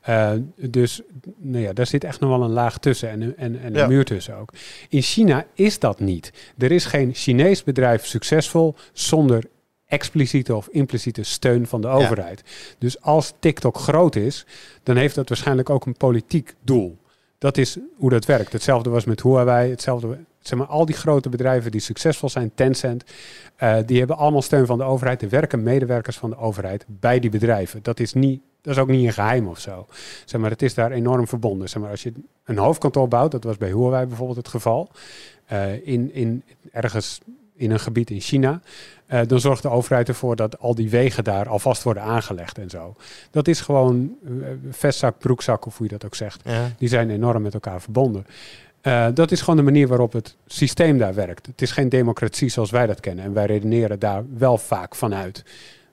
Eh, dus nou ja, daar zit echt nog wel een laag tussen en, een- en, en Ja. een muur tussen ook. In China is dat niet. Er is geen Chinees bedrijf succesvol zonder expliciete of impliciete steun van de overheid. Dus als TikTok groot is, dan heeft dat waarschijnlijk ook een politiek doel. Dat is hoe dat werkt. Hetzelfde was met Huawei. Hetzelfde, zeg maar, al die grote bedrijven die succesvol zijn, Tencent, eh, die hebben allemaal steun van de overheid. Er werken medewerkers van de overheid bij die bedrijven. Dat is, niet, dat is ook niet een geheim of zo. Zeg maar, het is daar enorm verbonden. Zeg maar, als je een hoofdkantoor bouwt, dat was bij Huawei bijvoorbeeld het geval, eh, in, in, ergens in een gebied in China, eh, dan zorgt de overheid ervoor dat al die wegen daar alvast worden aangelegd en zo. Dat is gewoon eh, vestzak, broekzak of hoe je dat ook zegt. Ja. Die zijn enorm met elkaar verbonden. Eh, dat is gewoon de manier waarop het systeem daar werkt. Het is geen democratie zoals wij dat kennen. En wij redeneren daar wel vaak vanuit.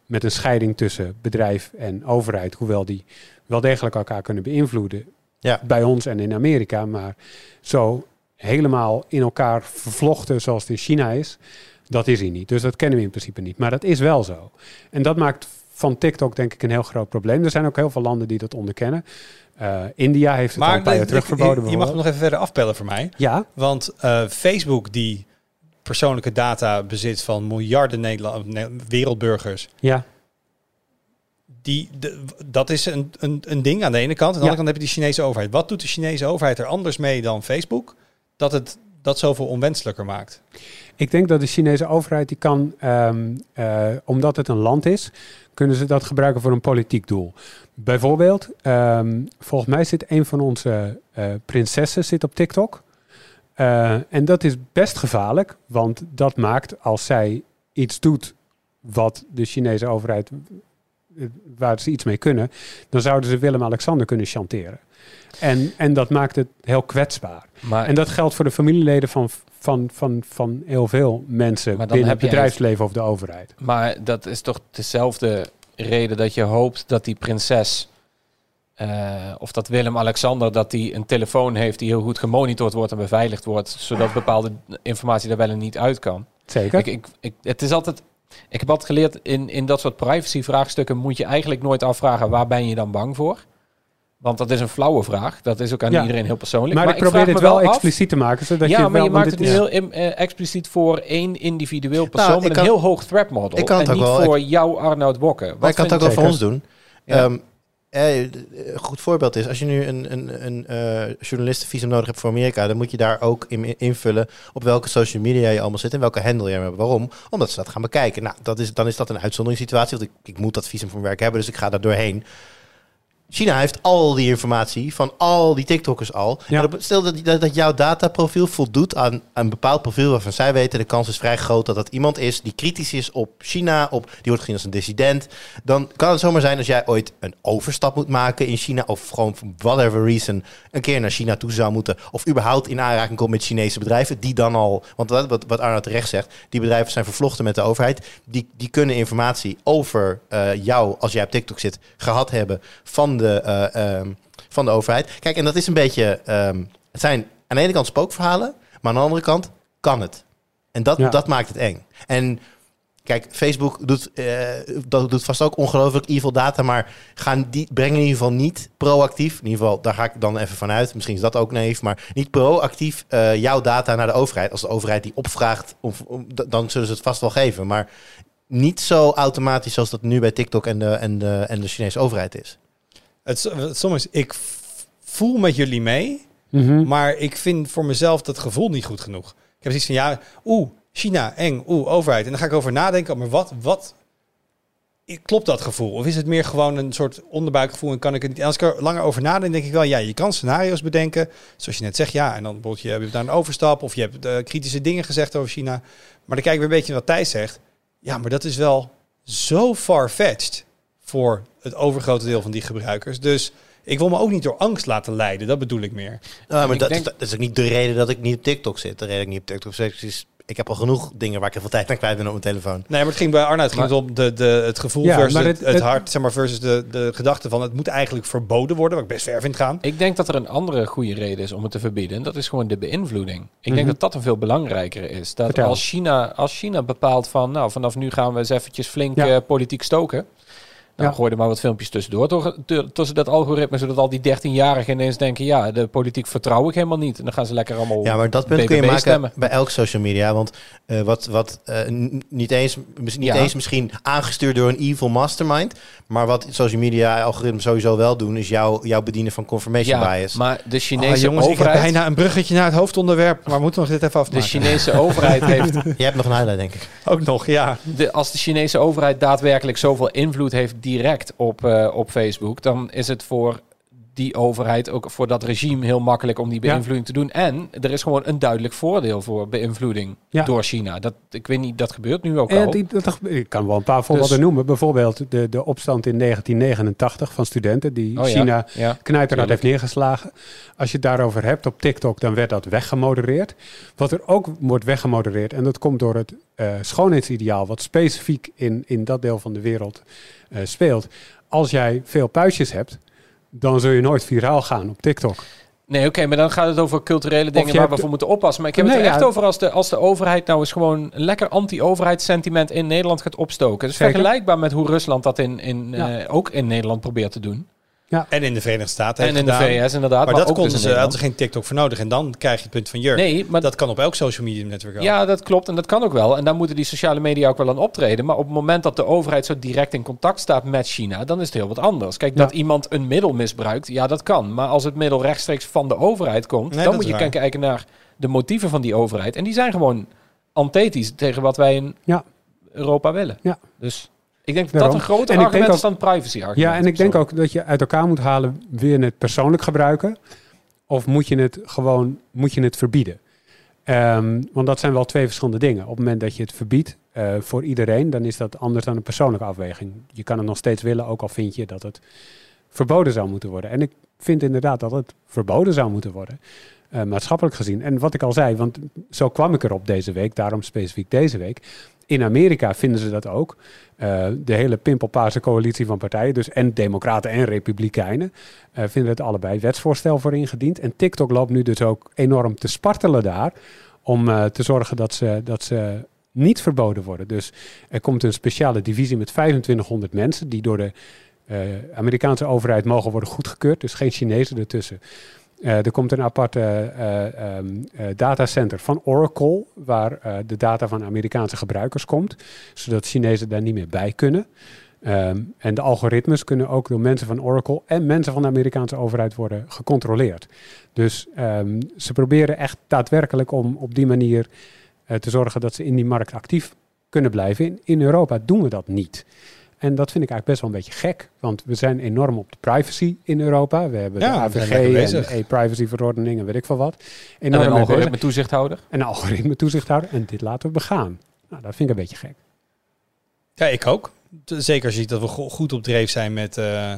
Met een scheiding tussen bedrijf en overheid. Hoewel die wel degelijk elkaar kunnen beïnvloeden. Ja. Bij ons en in Amerika. Maar zo helemaal in elkaar vervlochten zoals het in China is. Dat is hij niet. Dus dat kennen we in principe niet. Maar dat is wel zo. En dat maakt van TikTok denk ik een heel groot probleem. Er zijn ook heel veel landen die dat onderkennen. Eh, India heeft het al een paar jaar ik- terug ik- verboden. je mag hem nog even verder afpellen voor mij. Ja, Want eh, Facebook, die persoonlijke data bezit van miljarden Nederland, ne- wereldburgers, ja. die, de- dat is een, een, een ding aan de ene kant. Aan de Ja. andere kant heb je die Chinese overheid. Wat doet de Chinese overheid er anders mee dan Facebook? Dat het dat zoveel onwenselijker maakt. Ik denk dat de Chinese overheid die kan, ehm, eh, omdat het een land is, kunnen ze dat gebruiken voor een politiek doel. Bijvoorbeeld, ehm, volgens mij zit een van onze eh, prinsessen zit op TikTok. Eh, en dat is best gevaarlijk, want dat maakt als zij iets doet wat de Chinese overheid, waar ze iets mee kunnen, dan zouden ze Willem-Alexander kunnen chanteren. En, en dat maakt het heel kwetsbaar. Maar En dat geldt voor de familieleden van, van, van, van heel veel mensen binnen heb het bedrijfsleven of de overheid. Maar dat is toch dezelfde reden dat je hoopt dat die prinses eh, of dat Willem-Alexander dat die een telefoon heeft die heel goed gemonitord wordt en beveiligd wordt, zodat bepaalde informatie daar wel en niet uit kan. Zeker. Ik, ik, ik, het is altijd. Ik heb altijd geleerd in, in dat soort privacy-vraagstukken moet je eigenlijk nooit afvragen waar ben je dan bang voor. Want dat is een flauwe vraag. Dat is ook aan Ja. iedereen heel persoonlijk. maar, ik probeer dit wel af- expliciet te maken, zodat ja, je maar wel... je maakt het nu heel eh, expliciet voor één individueel persoon Nou, ik met een kan- heel hoog threat model. ik kan het en ook niet wel. voor jou, Arnoud Bokken. Wat Maar ik kan het ook wel voor ons doen. Ja. Ehm, eh, een goed voorbeeld is, als je nu een, een, een eh, journalistenvisum nodig hebt voor Amerika, dan moet je daar ook in, invullen op welke social media je allemaal zit en welke handle je hebt. Waarom? Omdat ze dat gaan bekijken. Nou, dat is, dan is dat een uitzonderingssituatie, want ik, ik moet dat visum voor mijn werk hebben, dus ik ga daar doorheen. China heeft al die informatie van al die TikTokkers al. Ja. En op- stel dat, dat, dat jouw dataprofiel voldoet aan, een bepaald profiel waarvan zij weten, de kans is vrij groot dat dat iemand is die kritisch is op China, op, die wordt gezien als een dissident. Dan kan het zomaar zijn als jij ooit een overstap moet maken in China, of gewoon for whatever reason een keer naar China toe zou moeten, of überhaupt in aanraking komt met Chinese bedrijven, die dan al, want wat, wat, wat Arno terecht zegt, die bedrijven zijn vervlochten met de overheid, die, die kunnen informatie over eh, jou, als jij op TikTok zit, gehad hebben van de, eh, ehm, van de overheid. Kijk, en dat is een beetje, ehm, het zijn aan de ene kant spookverhalen, maar aan de andere kant kan het. En dat, Ja. dat maakt het eng. En kijk, Facebook doet, eh, dat doet vast ook ongelooflijk evil data, maar gaan die brengen in ieder geval niet proactief. In ieder geval, daar ga ik dan even vanuit. Misschien is dat ook naïef, maar niet proactief eh, jouw data naar de overheid. Als de overheid die opvraagt, om, om, dan zullen ze het vast wel geven. Maar niet zo automatisch zoals dat nu bij TikTok en de, en de, en de Chinese overheid is. Het, soms ik voel met jullie mee, Mhm. maar ik vind voor mezelf dat gevoel niet goed genoeg. Ik heb zoiets van, ja, oeh, China, eng, oeh, overheid. En dan ga ik over nadenken, maar wat, wat, klopt dat gevoel? Of is het meer gewoon een soort onderbuikgevoel en kan ik het niet? En als ik er langer over nadenk, denk ik wel, ja, je kan scenario's bedenken. Zoals je net zegt, ja, en dan bijvoorbeeld je hebt daar een overstap of je hebt eh, kritische dingen gezegd over China. Maar dan kijk ik weer een beetje naar wat Thijs zegt. Ja, maar dat is wel zo far-fetched voor het overgrote deel van die gebruikers. Dus ik wil me ook niet door angst laten leiden. Dat bedoel ik meer. Nou, maar Ik dat, denk- dat is ook niet de reden dat ik niet op TikTok zit. De reden dat ik niet op TikTok zit is ik heb al genoeg dingen waar ik heel veel tijd aan kwijt ben op mijn telefoon. Nee, maar het ging bij Arnoud ging Maar- het om de, de, het gevoel Ja, versus maar het, het- het het- hart, zeg maar, versus de, de gedachte van het moet eigenlijk verboden worden, wat ik best ver vind gaan. Ik denk dat er een andere goede reden is om het te verbieden. En dat is gewoon de beïnvloeding. Ik Mhm. denk dat dat een veel belangrijker is. Dat Vertel. als China, als China bepaalt van, nou, vanaf nu gaan we eens eventjes flink Ja. eh, politiek stoken. Nou, Ja. gooi er maar wat filmpjes tussendoor. Toch, tu- tussen dat algoritme, zodat al die 13-jarigen ineens denken... ja, de politiek vertrouw ik helemaal niet. En dan gaan ze lekker allemaal Ja, maar dat punt kun je maken stemmen. bij elk social media. Want eh, wat, wat eh, niet, eens, niet Ja. eens misschien aangestuurd door een evil mastermind. Maar wat social media algoritmes sowieso wel doen, is jou, jou bedienen van confirmation Ja, bias. maar de Oh, Chinese jongens, ik heb overheid... bijna een bruggetje naar het hoofdonderwerp, maar we moeten nog dit even de afmaken. Chinese overheid [laughs] heeft Je hebt nog een highlight, denk ik. Ook nog, ja. de, als de Chinese overheid daadwerkelijk zoveel invloed heeft direct op, eh, op Facebook, dan is het voor die overheid, ook voor dat regime, heel makkelijk om die Ja. beïnvloeding te doen. En er is gewoon een duidelijk voordeel voor beïnvloeding Ja. door China. Dat, ik weet niet, dat gebeurt nu ook En al. die- dat, ik kan wel een paar voorbeelden Dus- noemen. Bijvoorbeeld de, de opstand in 1989 van studenten die Oh China ja. knijterhard heeft neergeslagen. Als je het daarover hebt op TikTok, dan werd dat weggemodereerd. Wat er ook wordt weggemodereerd, en dat komt door het eh, schoonheidsideaal, wat specifiek in, in dat deel van de wereld eh, speelt. Als jij veel puistjes hebt, dan zul je nooit viraal gaan op TikTok. Nee, oké, maar dan gaat het over culturele dingen waar we voor moeten oppassen. Maar ik heb het er echt ja. over als de, als de overheid nou eens gewoon een lekker anti-overheidssentiment in Nederland gaat opstoken. Het is Zeker. vergelijkbaar met hoe Rusland dat in, in, Ja. eh, ook in Nederland probeert te doen. En in de Verenigde Staten En heeft in de. VS inderdaad. Maar, dat ook konden dus ze, hadden ze geen TikTok voor nodig. En dan krijg je het punt van Jurk. Nee, maar dat kan op elk social media netwerk ook. Ja, dat klopt en dat kan ook wel. En daar moeten die sociale media ook wel aan optreden. Maar op het moment dat de overheid zo direct in contact staat met China, dan is het heel wat anders. Kijk, Ja. dat iemand een middel misbruikt, ja, dat kan. Maar als het middel rechtstreeks van de overheid komt, Nee, dan moet je waar. kijken naar de motieven van die overheid. En die zijn gewoon antithetisch tegen wat wij in Ja. Europa willen. Ja. Dus ik denk dat Daarom. dat een groter En argument is dan privacy argument. Ja, en ik denk Sorry. ook dat je uit elkaar moet halen, wil je het persoonlijk gebruiken? Of moet je het gewoon moet je het verbieden? Ehm, want dat zijn wel twee verschillende dingen. Op het moment dat je het verbiedt eh, voor iedereen, dan is dat anders dan een persoonlijke afweging. Je kan het nog steeds willen, ook al vind je dat het verboden zou moeten worden. En ik vind inderdaad dat het verboden zou moeten worden, eh, maatschappelijk gezien. En wat ik al zei, want zo kwam ik erop deze week, daarom specifiek deze week. In Amerika vinden ze dat ook. Eh, de hele pimpelpaarse coalitie van partijen, dus en democraten en republikeinen, eh, vinden het allebei wetsvoorstel voor ingediend. En TikTok loopt nu dus ook enorm te spartelen daar om eh, te zorgen dat ze, dat ze niet verboden worden. Dus er komt een speciale divisie met 2500 mensen die door de Amerikaanse overheid mogen worden goedgekeurd, dus geen Chinezen ertussen. Eh, er komt een aparte eh, ehm, eh, datacenter van Oracle, waar de data van Amerikaanse gebruikers komt, zodat Chinezen daar niet meer bij kunnen. Ehm, en de algoritmes kunnen ook door mensen van Oracle en mensen van de Amerikaanse overheid worden gecontroleerd. Dus ehm, ze proberen echt daadwerkelijk om op die manier te zorgen dat ze in die markt actief kunnen blijven. In Europa doen we dat niet. En dat vind ik eigenlijk best wel een beetje gek, want we zijn enorm op de privacy in Europa. We hebben Ja, de AVG en e-privacy-verordening en weet ik veel wat. En een algoritme toezichthouder. En een algoritme toezichthouder. En dit laten we begaan. Nou, dat vind ik een beetje gek. Ja, ik ook. Zeker als je ziet dat we go- goed op dreef zijn met eh,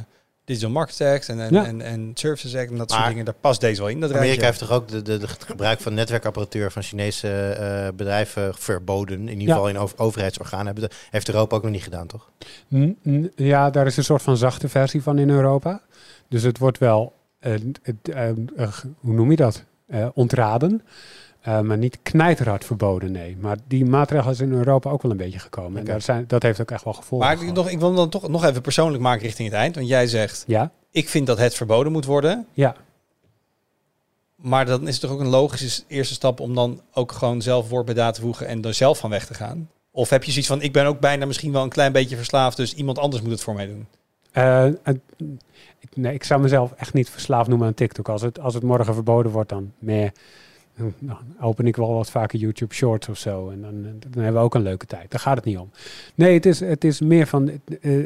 Digital Market Act en, en, Ja. en, en Services Act en dat soort dingen. Daar past deze wel in. Dat Amerika rijtje. heeft toch ook de, de, de- het gebruik van netwerkapparatuur van Chinese eh, bedrijven verboden. In ieder Ja. geval in over, overheidsorganen. Hebben de, heeft Europa ook nog niet gedaan, toch? Ja, daar is een soort van zachte versie van in Europa. Dus het wordt wel, eh, het, eh, eh, hoe noem je dat? Eh, ontraden. Eh, maar niet knijterhard verboden, nee. Maar die maatregel is in Europa ook wel een beetje gekomen. En daar zijn, dat heeft ook echt wel gevolgen. Maar ik, nog, ik wil dan toch nog even persoonlijk maken richting het eind. Want jij zegt, Ja, ik vind dat het verboden moet worden. ja. Maar dan is het toch ook een logische eerste stap om dan ook gewoon zelf woord bij daad te voegen en er zelf van weg te gaan? Of heb je zoiets van, ik ben ook bijna misschien wel een klein beetje verslaafd, dus iemand anders moet het voor mij doen? Eh, nee, ik zou mezelf echt niet verslaafd noemen aan TikTok. Als het, als het morgen verboden wordt, dan meh. Dan open ik wel wat vaker YouTube Shorts of zo. En dan, dan hebben we ook een leuke tijd. Daar gaat het niet om. Nee, het is, het is meer van. eh,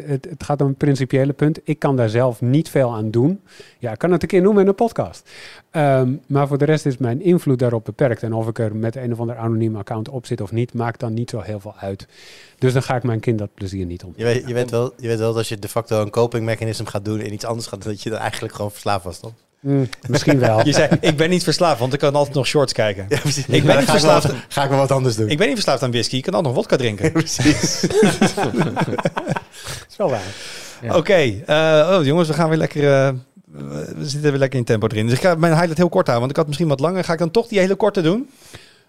Het, het gaat om een principiële punt. Ik kan daar zelf niet veel aan doen. Ja, ik kan het een keer noemen in een podcast. Ehm, maar voor de rest is mijn invloed daarop beperkt. En of ik er met een of ander anoniem account op zit of niet, maakt dan niet zo heel veel uit. Dus dan ga ik mijn kind dat plezier niet om. Je weet, je, weet wel, je weet wel dat als je de facto een copingmechanisme gaat doen en iets anders gaat dat je dan eigenlijk gewoon verslaafd was, toch? Mm, misschien wel. [laughs] Je zei, ik ben niet verslaafd, want ik kan altijd nog shorts kijken. [laughs] Ja, precies. Ik ben niet ga, ik wel, verslaafd. ga ik wel wat anders doen. Ik ben niet verslaafd aan whisky, ik kan altijd nog vodka drinken. [laughs] precies. is wel waar. Ja. Oké, eh, oh, jongens, we gaan weer lekker... eh, we zitten weer lekker in tempo erin. Dus ik ga mijn highlight heel kort houden, want ik had misschien wat langer. Ga ik dan toch die hele korte doen?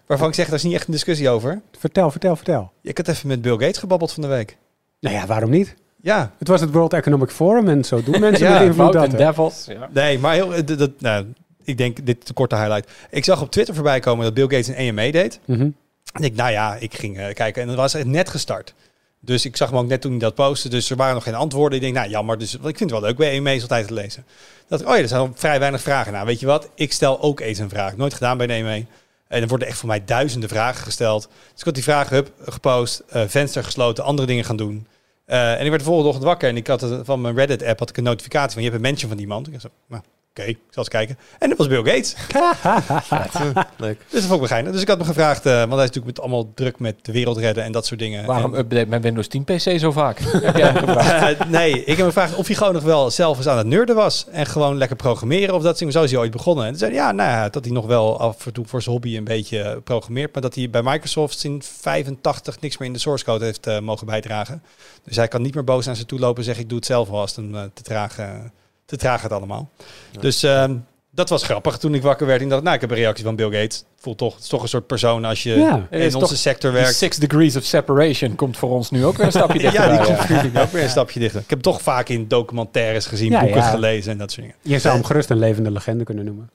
Waarvan ik zeg, daar is niet echt een discussie over. Vertel, vertel, vertel. Ik had even met Bill Gates gebabbeld van de week. Nou ja, waarom niet? Ja, Het was het World Economic Forum en zo doen mensen [laughs] Ja, met invloed dat. Devils. Ja. nee, maar heel, eh, dat, dat- nou, ik denk, dit is de korte highlight. Ik zag op Twitter voorbij komen dat Bill Gates een EMA deed. Mhm. En ik, nou ja, ik ging eh, kijken en dat was echt net gestart. Dus ik zag hem ook net toen hij dat postte. Dus er waren nog geen antwoorden. Ik denk, nou jammer. Dus want ik vind het wel leuk bij EMA's altijd te lezen. Dat, oh ja, er zijn vrij weinig vragen. Nou, weet je wat? Ik stel ook eens een vraag. Nooit gedaan bij een EMA. En er worden echt voor mij duizenden vragen gesteld. Dus ik had die vragen hup, gepost, eh, venster gesloten, andere dingen gaan doen. Eh, en ik werd de volgende ochtend wakker en ik had het, van mijn Reddit-app had ik een notificatie van je hebt een mention van iemand. Ik zo, nou, oké, ik zal eens kijken. En dat was Bill Gates. [laughs] Leuk. Dus dat vond ik wel geinig. Dus ik had me gevraagd, eh, want hij is natuurlijk met allemaal druk met de wereld redden en dat soort dingen. Waarom En- update mijn Windows 10 PC zo vaak? [laughs] Heb jij hem gevraagd? Eh, nee, ik heb hem gevraagd of hij gewoon nog wel zelf eens aan het nerden was. En gewoon lekker programmeren of dat soort dingen. Zo is hij ooit begonnen. En toen zei hij, ja, nou ja, dat hij nog wel af en toe voor zijn hobby een beetje programmeert. Maar dat hij bij Microsoft sinds 85 niks meer in de source code heeft eh, mogen bijdragen. Dus hij kan niet meer boos aan ze toe lopen en zeggen, ik doe het zelf wel als het hem te traag, te traag gaat allemaal. Dus ehm, dat was grappig toen ik wakker werd. En dacht, nou, ik heb een reactie van Bill Gates. Voelt toch, het is toch een soort persoon als je Ja. Het in onze toch- sector werkt. Six Degrees of Separation komt voor ons nu ook weer een stapje [laughs] Ja, dichterbij. die Ja, komt natuurlijk ook weer een stapje dichter. Ik heb toch vaak in documentaires gezien, Ja, boeken ja. gelezen en dat soort dingen. Je zou hem gerust een levende legende kunnen noemen.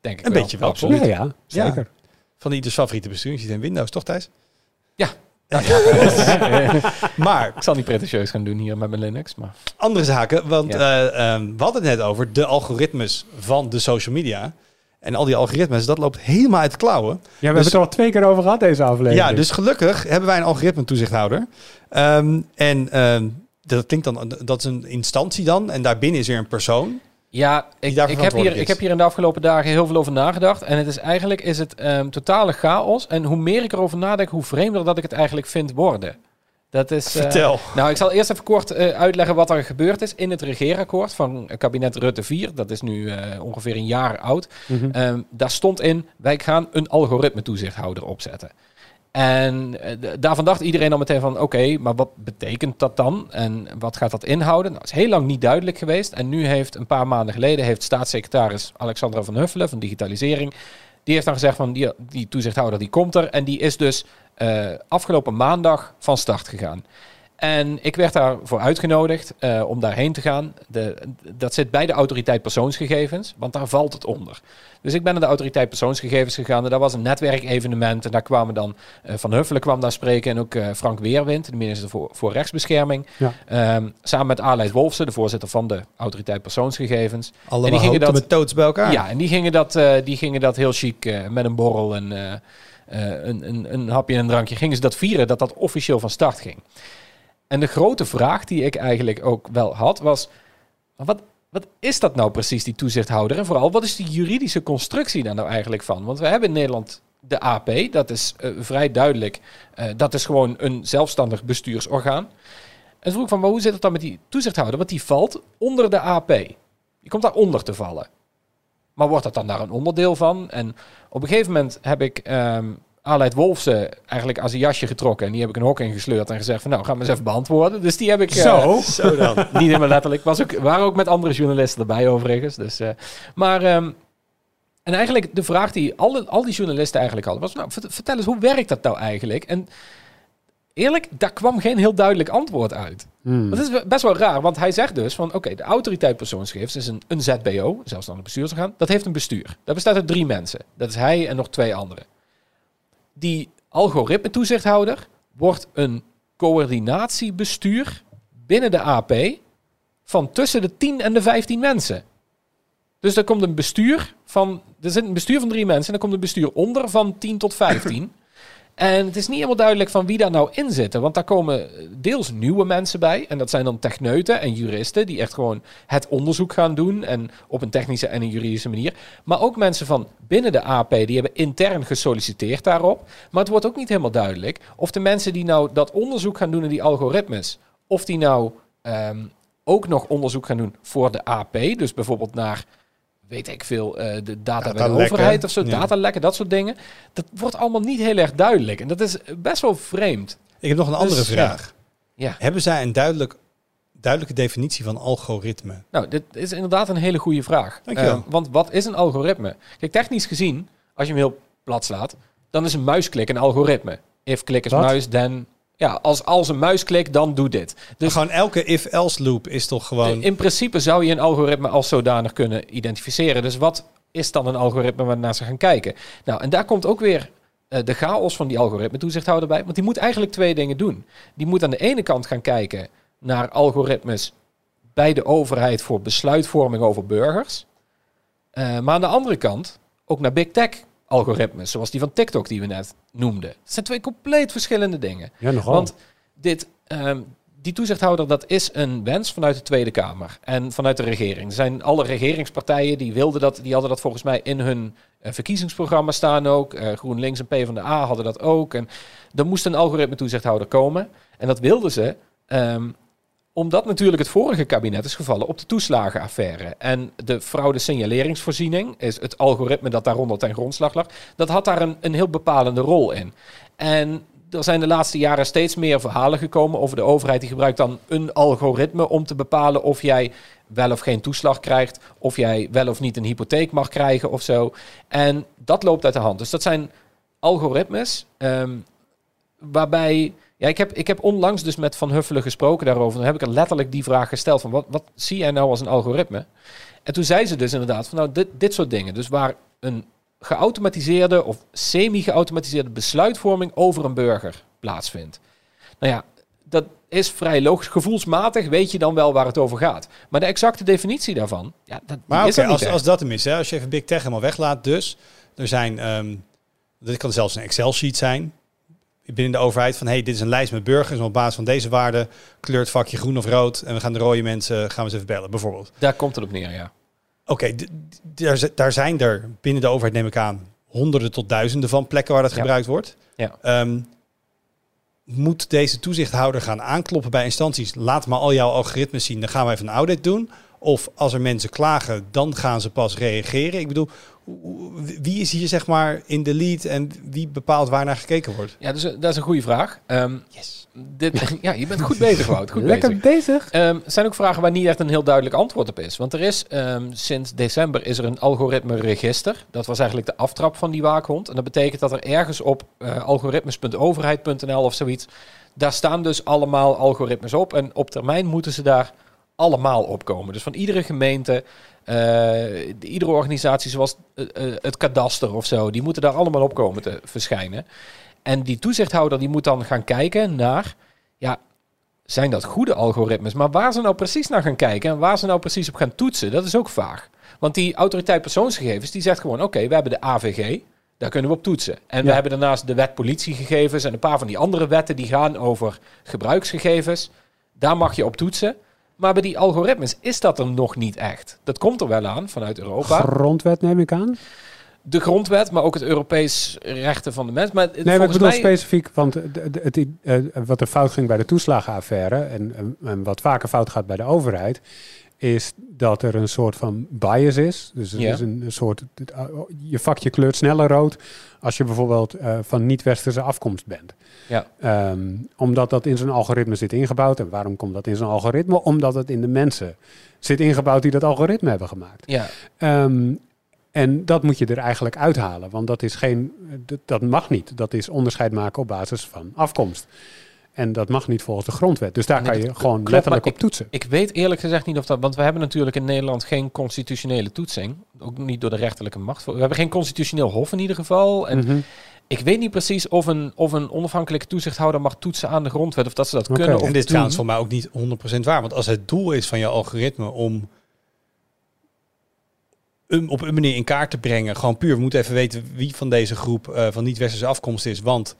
Denk ik Een beetje wel, absoluut. Ja, ja, zeker. Van ieders favoriete bestuur. Je zit in Windows, toch Thijs? Ja. [laughs] Maar ik zal niet pretentieus gaan doen hier met mijn Linux, maar andere zaken, want Ja. eh, ehm, we hadden het net over de algoritmes van de social media. En al die algoritmes, dat loopt helemaal uit de klauwen. Ja, we hebben Dus- het er al twee keer over gehad, deze aflevering. Ja, dus gelukkig hebben wij een algoritme-toezichthouder. Ehm, en ehm, dat klinkt dan, dat is een instantie dan. En daarbinnen is weer een persoon. Ja, ik, ik, heb hier, ik heb hier in de afgelopen dagen heel veel over nagedacht. En het is eigenlijk is het ehm, totale chaos. En hoe meer ik erover nadenk, hoe vreemder dat ik het eigenlijk vind worden. Dat is, eh, Vertel. nou, ik zal eerst even kort eh, uitleggen wat er gebeurd is in het regeerakkoord van kabinet Rutte 4. Dat is nu eh, ongeveer een jaar oud. Mhm. Ehm, daar stond in, wij gaan een algoritme-toezichthouder opzetten. En eh, daarvan dacht iedereen dan meteen van, oké, maar wat betekent dat dan? En wat gaat dat inhouden? Nou, dat is heel lang niet duidelijk geweest. En nu heeft, een paar maanden geleden, heeft staatssecretaris Alexandra van Huffelen van Digitalisering, die heeft dan gezegd van, die, die toezichthouder die komt er. En die is dus eh, afgelopen maandag van start gegaan. En ik werd daarvoor uitgenodigd eh, om daarheen te gaan. De, dat zit bij de autoriteit persoonsgegevens, want daar valt het onder. Dus ik ben naar de autoriteit persoonsgegevens gegaan. En dat was een netwerkevenement. En daar kwamen dan eh, Van Huffelen kwam daar spreken. En ook eh, Frank Weerwind, de minister voor, voor rechtsbescherming. Ja. Ehm, samen met Aleid Wolfsen, de voorzitter van de autoriteit persoonsgegevens. Allemaal die gingen dat- met toots bij elkaar. Ja, en die gingen dat, die gingen dat heel chic met een borrel en een, een, een hapje en een drankje. Gingen ze dat vieren dat dat officieel van start ging. En de grote vraag die ik eigenlijk ook wel had was... Wat, wat is dat nou precies, die toezichthouder? En vooral, wat is die juridische constructie daar nou eigenlijk van? Want we hebben in Nederland de AP, dat is eh, vrij duidelijk. eh, dat is gewoon een zelfstandig bestuursorgaan. En vroeg ik van, maar hoe zit het dan met die toezichthouder? Want die valt onder de AP. Die komt daaronder te vallen. Maar wordt dat dan daar een onderdeel van? En op een gegeven moment heb ik ehm Aleid Wolfsen eigenlijk als een jasje getrokken. En die heb ik een hok ingesleurd en gezegd van nou, ga maar eens even beantwoorden. Dus die heb ik... eh, Zo. [laughs] Zo dan. niet helemaal letterlijk. Was ook, waren ook met andere journalisten erbij overigens. Dus, eh, maar... ehm, en eigenlijk de vraag die al, al die journalisten eigenlijk hadden was... Nou, vert- vertel eens, hoe werkt dat nou eigenlijk? En eerlijk, daar kwam geen heel duidelijk antwoord uit. Hmm. Dat is best wel raar, want hij zegt dus van... Oké, de autoriteit persoonsgegevens is een, een ZBO, een zelfstandig bestuursorgaan. Dat heeft een bestuur. Dat bestaat uit drie mensen. Dat is hij en nog twee anderen. Die algoritme-toezichthouder wordt een coördinatiebestuur binnen de AP... van tussen de 10 en de 15 mensen. Dus er komt een bestuur van... Er zit een bestuur van drie mensen... en er komt een bestuur onder van 10 tot 15... En het is niet helemaal duidelijk van wie daar nou in zitten. Want daar komen deels nieuwe mensen bij. En dat zijn dan techneuten en juristen die echt gewoon het onderzoek gaan doen. En op een technische en een juridische manier. Maar ook mensen van binnen de AP, die hebben intern gesolliciteerd daarop. Maar het wordt ook niet helemaal duidelijk of de mensen die nou dat onderzoek gaan doen in die algoritmes. Of die nou ehm, ook nog onderzoek gaan doen voor de AP. Dus bijvoorbeeld naar weet ik veel, eh, de data bij de overheid of zo, Ja. datalekken, dat soort dingen. Dat wordt allemaal niet heel erg duidelijk. En dat is best wel vreemd. Ik heb nog een andere Dus, ja. vraag. Ja. Hebben zij een duidelijk, duidelijke definitie van algoritme? Nou, dit is inderdaad een hele goede vraag. Dankjewel. Eh, want wat is een algoritme? Kijk, technisch gezien, als je hem heel plat slaat, dan is een muisklik een algoritme. If klik is Wat? muis, dan... Ja, als, als een muisklik, dan doe dit. Dus gewoon elke if-else loop is toch gewoon... in principe zou je een algoritme als zodanig kunnen identificeren. Dus wat is dan een algoritme waar we naar ze gaan kijken? Nou, en daar komt ook weer eh, de chaos van die algoritme toezichthouder bij. Want die moet eigenlijk twee dingen doen. Die moet aan de ene kant gaan kijken naar algoritmes bij de overheid voor besluitvorming over burgers. Eh, maar aan de andere kant ook naar big tech algoritmes, zoals die van TikTok die we net noemden. Het zijn twee compleet verschillende dingen. Ja, nogal. Want dit, ehm, die toezichthouder, dat is een wens vanuit de Tweede Kamer en vanuit de regering. Er zijn alle regeringspartijen die wilden dat, die hadden dat volgens mij in hun eh, verkiezingsprogramma staan ook. Eh, GroenLinks en PvdA hadden dat ook. En er moest een algoritme toezichthouder komen. En dat wilden ze. ehm, omdat natuurlijk het vorige kabinet is gevallen op de toeslagenaffaire. En de fraude signaleringsvoorziening is het algoritme dat daaronder ten grondslag lag. Dat had daar een, een heel bepalende rol in. En er zijn de laatste jaren steeds meer verhalen gekomen over de overheid. Die gebruikt dan een algoritme om te bepalen of jij wel of geen toeslag krijgt. Of jij wel of niet een hypotheek mag krijgen of zo. En dat loopt uit de hand. Dus dat zijn algoritmes ehm, waarbij... Ja, ik heb, ik heb onlangs dus met Van Huffelen gesproken daarover. Dan heb ik er letterlijk die vraag gesteld van wat, wat zie jij nou als een algoritme? En toen zei ze dus inderdaad van nou dit, dit soort dingen. Dus waar een geautomatiseerde of semi-geautomatiseerde besluitvorming over een burger plaatsvindt. Nou ja, dat is vrij logisch. Gevoelsmatig weet je dan wel waar het over gaat. Maar de exacte definitie daarvan, ja, dat Maar is niet als, als dat hem is, hè, als je even Big Tech helemaal weglaat, dus er zijn, ehm dit kan zelfs een Excel-sheet zijn binnen de overheid van hey, dit is een lijst met burgers en op basis van deze waarden kleurt vakje groen of rood en we gaan de rode mensen gaan we eens even bellen, bijvoorbeeld. Daar komt het op neer, ja. Oké, daar, zijn er binnen de overheid, neem ik aan, honderden tot duizenden van plekken waar dat Ja. gebruikt wordt. Ja. Ehm, moet deze toezichthouder gaan aankloppen bij instanties? Laat maar al jouw algoritmes zien, dan gaan we even een audit doen. Of als er mensen klagen, dan gaan ze pas reageren. Ik bedoel, wie is hier zeg maar in de lead en wie bepaalt waar naar gekeken wordt? Ja, dus, dat is een goede vraag. Ehm, yes. dit, [laughs] ja, je bent goed bezig, Wout. Goed Lekker bezig. bezig. Ehm, er zijn ook vragen waar niet echt een heel duidelijk antwoord op is. Want er is ehm, sinds december is er een algoritme register. Dat was eigenlijk de aftrap van die waakhond. En dat betekent dat er ergens op eh, algoritmes.overheid.nl of zoiets... daar staan dus allemaal algoritmes op. En op termijn moeten ze daar allemaal op komen. Dus van iedere gemeente, eh, de- iedere organisatie zoals eh, eh, het kadaster of zo... die moeten daar allemaal op komen te verschijnen. En die toezichthouder die moet dan gaan kijken naar... ja, zijn dat goede algoritmes? Maar waar ze nou precies naar gaan kijken en waar ze nou precies op gaan toetsen, dat is ook vaag. Want die autoriteit persoonsgegevens, die zegt gewoon, oké, we hebben de AVG, daar kunnen we op toetsen. En we hebben daarnaast de wet politiegegevens en een paar van die andere wetten die gaan over gebruiksgegevens. Daar mag je op toetsen. Maar bij die algoritmes is dat er nog niet echt. Dat komt er wel aan vanuit Europa. Grondwet neem ik aan. De grondwet, maar ook het Europees rechten van de mens. Maar het- Nee, maar ik bedoel mij... specifiek, want de- het, eh, wat er fout ging bij de toeslagenaffaire en, en, en wat vaker fout gaat bij de overheid, is dat er een soort van bias is. Dus er Ja. is een, soort, je vakje kleurt sneller rood als je bijvoorbeeld eh, van niet-westerse afkomst bent. Ja. Ehm, omdat dat in zo'n algoritme zit ingebouwd. En waarom komt dat in zo'n algoritme? Omdat het in de mensen zit ingebouwd die dat algoritme hebben gemaakt. Ja, Ehm, en dat moet je er eigenlijk uithalen, want dat is geen, dat mag niet. Dat is onderscheid maken op basis van afkomst. En dat mag niet volgens de grondwet. Dus daar Nee, kan je gewoon klopt, letterlijk op toetsen. Ik weet eerlijk gezegd niet of dat... Want we hebben natuurlijk in Nederland geen constitutionele toetsing. Ook niet door de rechterlijke macht. We hebben geen constitutioneel hof in ieder geval. En Mhm. ik weet niet precies of een, of een onafhankelijke toezichthouder mag toetsen aan de grondwet. Of dat ze dat kunnen of En dit is doen. trouwens voor mij ook niet 100% waar. Want als het doel is van je algoritme om een, op een manier in kaart te brengen, gewoon puur, we moeten even weten wie van deze groep eh, van niet-westerse afkomst is, want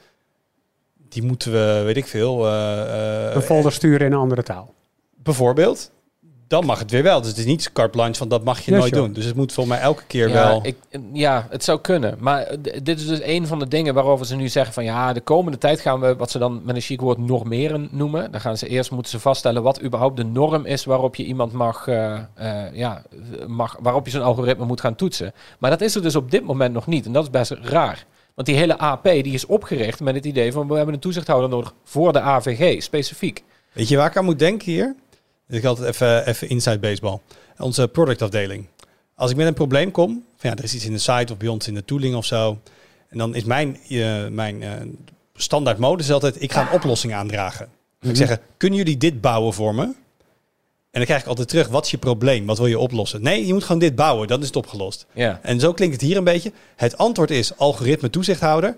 die moeten we, weet ik veel, eh, eh, Een folder sturen in een andere taal. bijvoorbeeld, dan mag het weer wel. Dus het is niet carte blanche van dat mag je Ja, nooit sure. doen. Dus het moet volgens mij elke keer ja, wel... Ik, ja, het zou kunnen. Maar eh, dit is dus een van de dingen waarover ze nu zeggen van ja, de komende tijd gaan we wat ze dan met een chic woord normeren noemen. Dan gaan ze eerst moeten ze vaststellen wat überhaupt de norm is waarop je iemand mag, eh, eh, ja, mag waarop je zo'n algoritme moet gaan toetsen. Maar dat is er dus op dit moment nog niet. En dat is best raar. Want die hele AP die is opgericht met het idee van we hebben een toezichthouder nodig voor de AVG specifiek. Weet je waar ik aan moet denken hier? Ik altijd even, even inside baseball. Onze productafdeling. Als ik met een probleem kom, van ja, er is iets in de site of bij ons in de tooling of zo. En dan is mijn, eh, mijn eh, standaard modus altijd, ik ga een oplossing aandragen. Ik zeg, kunnen jullie dit bouwen voor me? En dan krijg ik altijd terug, wat is je probleem? Wat wil je oplossen? Nee, je moet gewoon dit bouwen, dan is het opgelost. Ja. En zo klinkt het hier een beetje. Het antwoord is algoritme toezichthouder.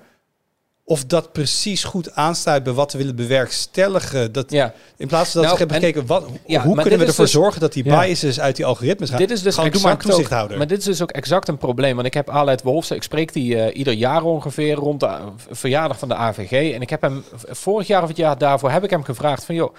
Of dat precies goed aansluit bij wat we willen bewerkstelligen. Dat, Ja. In plaats van dat Nou, we hebben en- gekeken, wat, Ja, hoe kunnen we ervoor dus- zorgen dat die biases uit die algoritmes gaan? Dit is dus Gewoon, doe maar een exact ook, toezichthouder. maar dit is dus ook exact een probleem. Want ik heb Aleid Wolfse, ik spreek die eh, ieder jaar ongeveer rond de verjaardag van de AVG. En ik heb hem vorig jaar of het jaar daarvoor heb ik hem gevraagd van joh,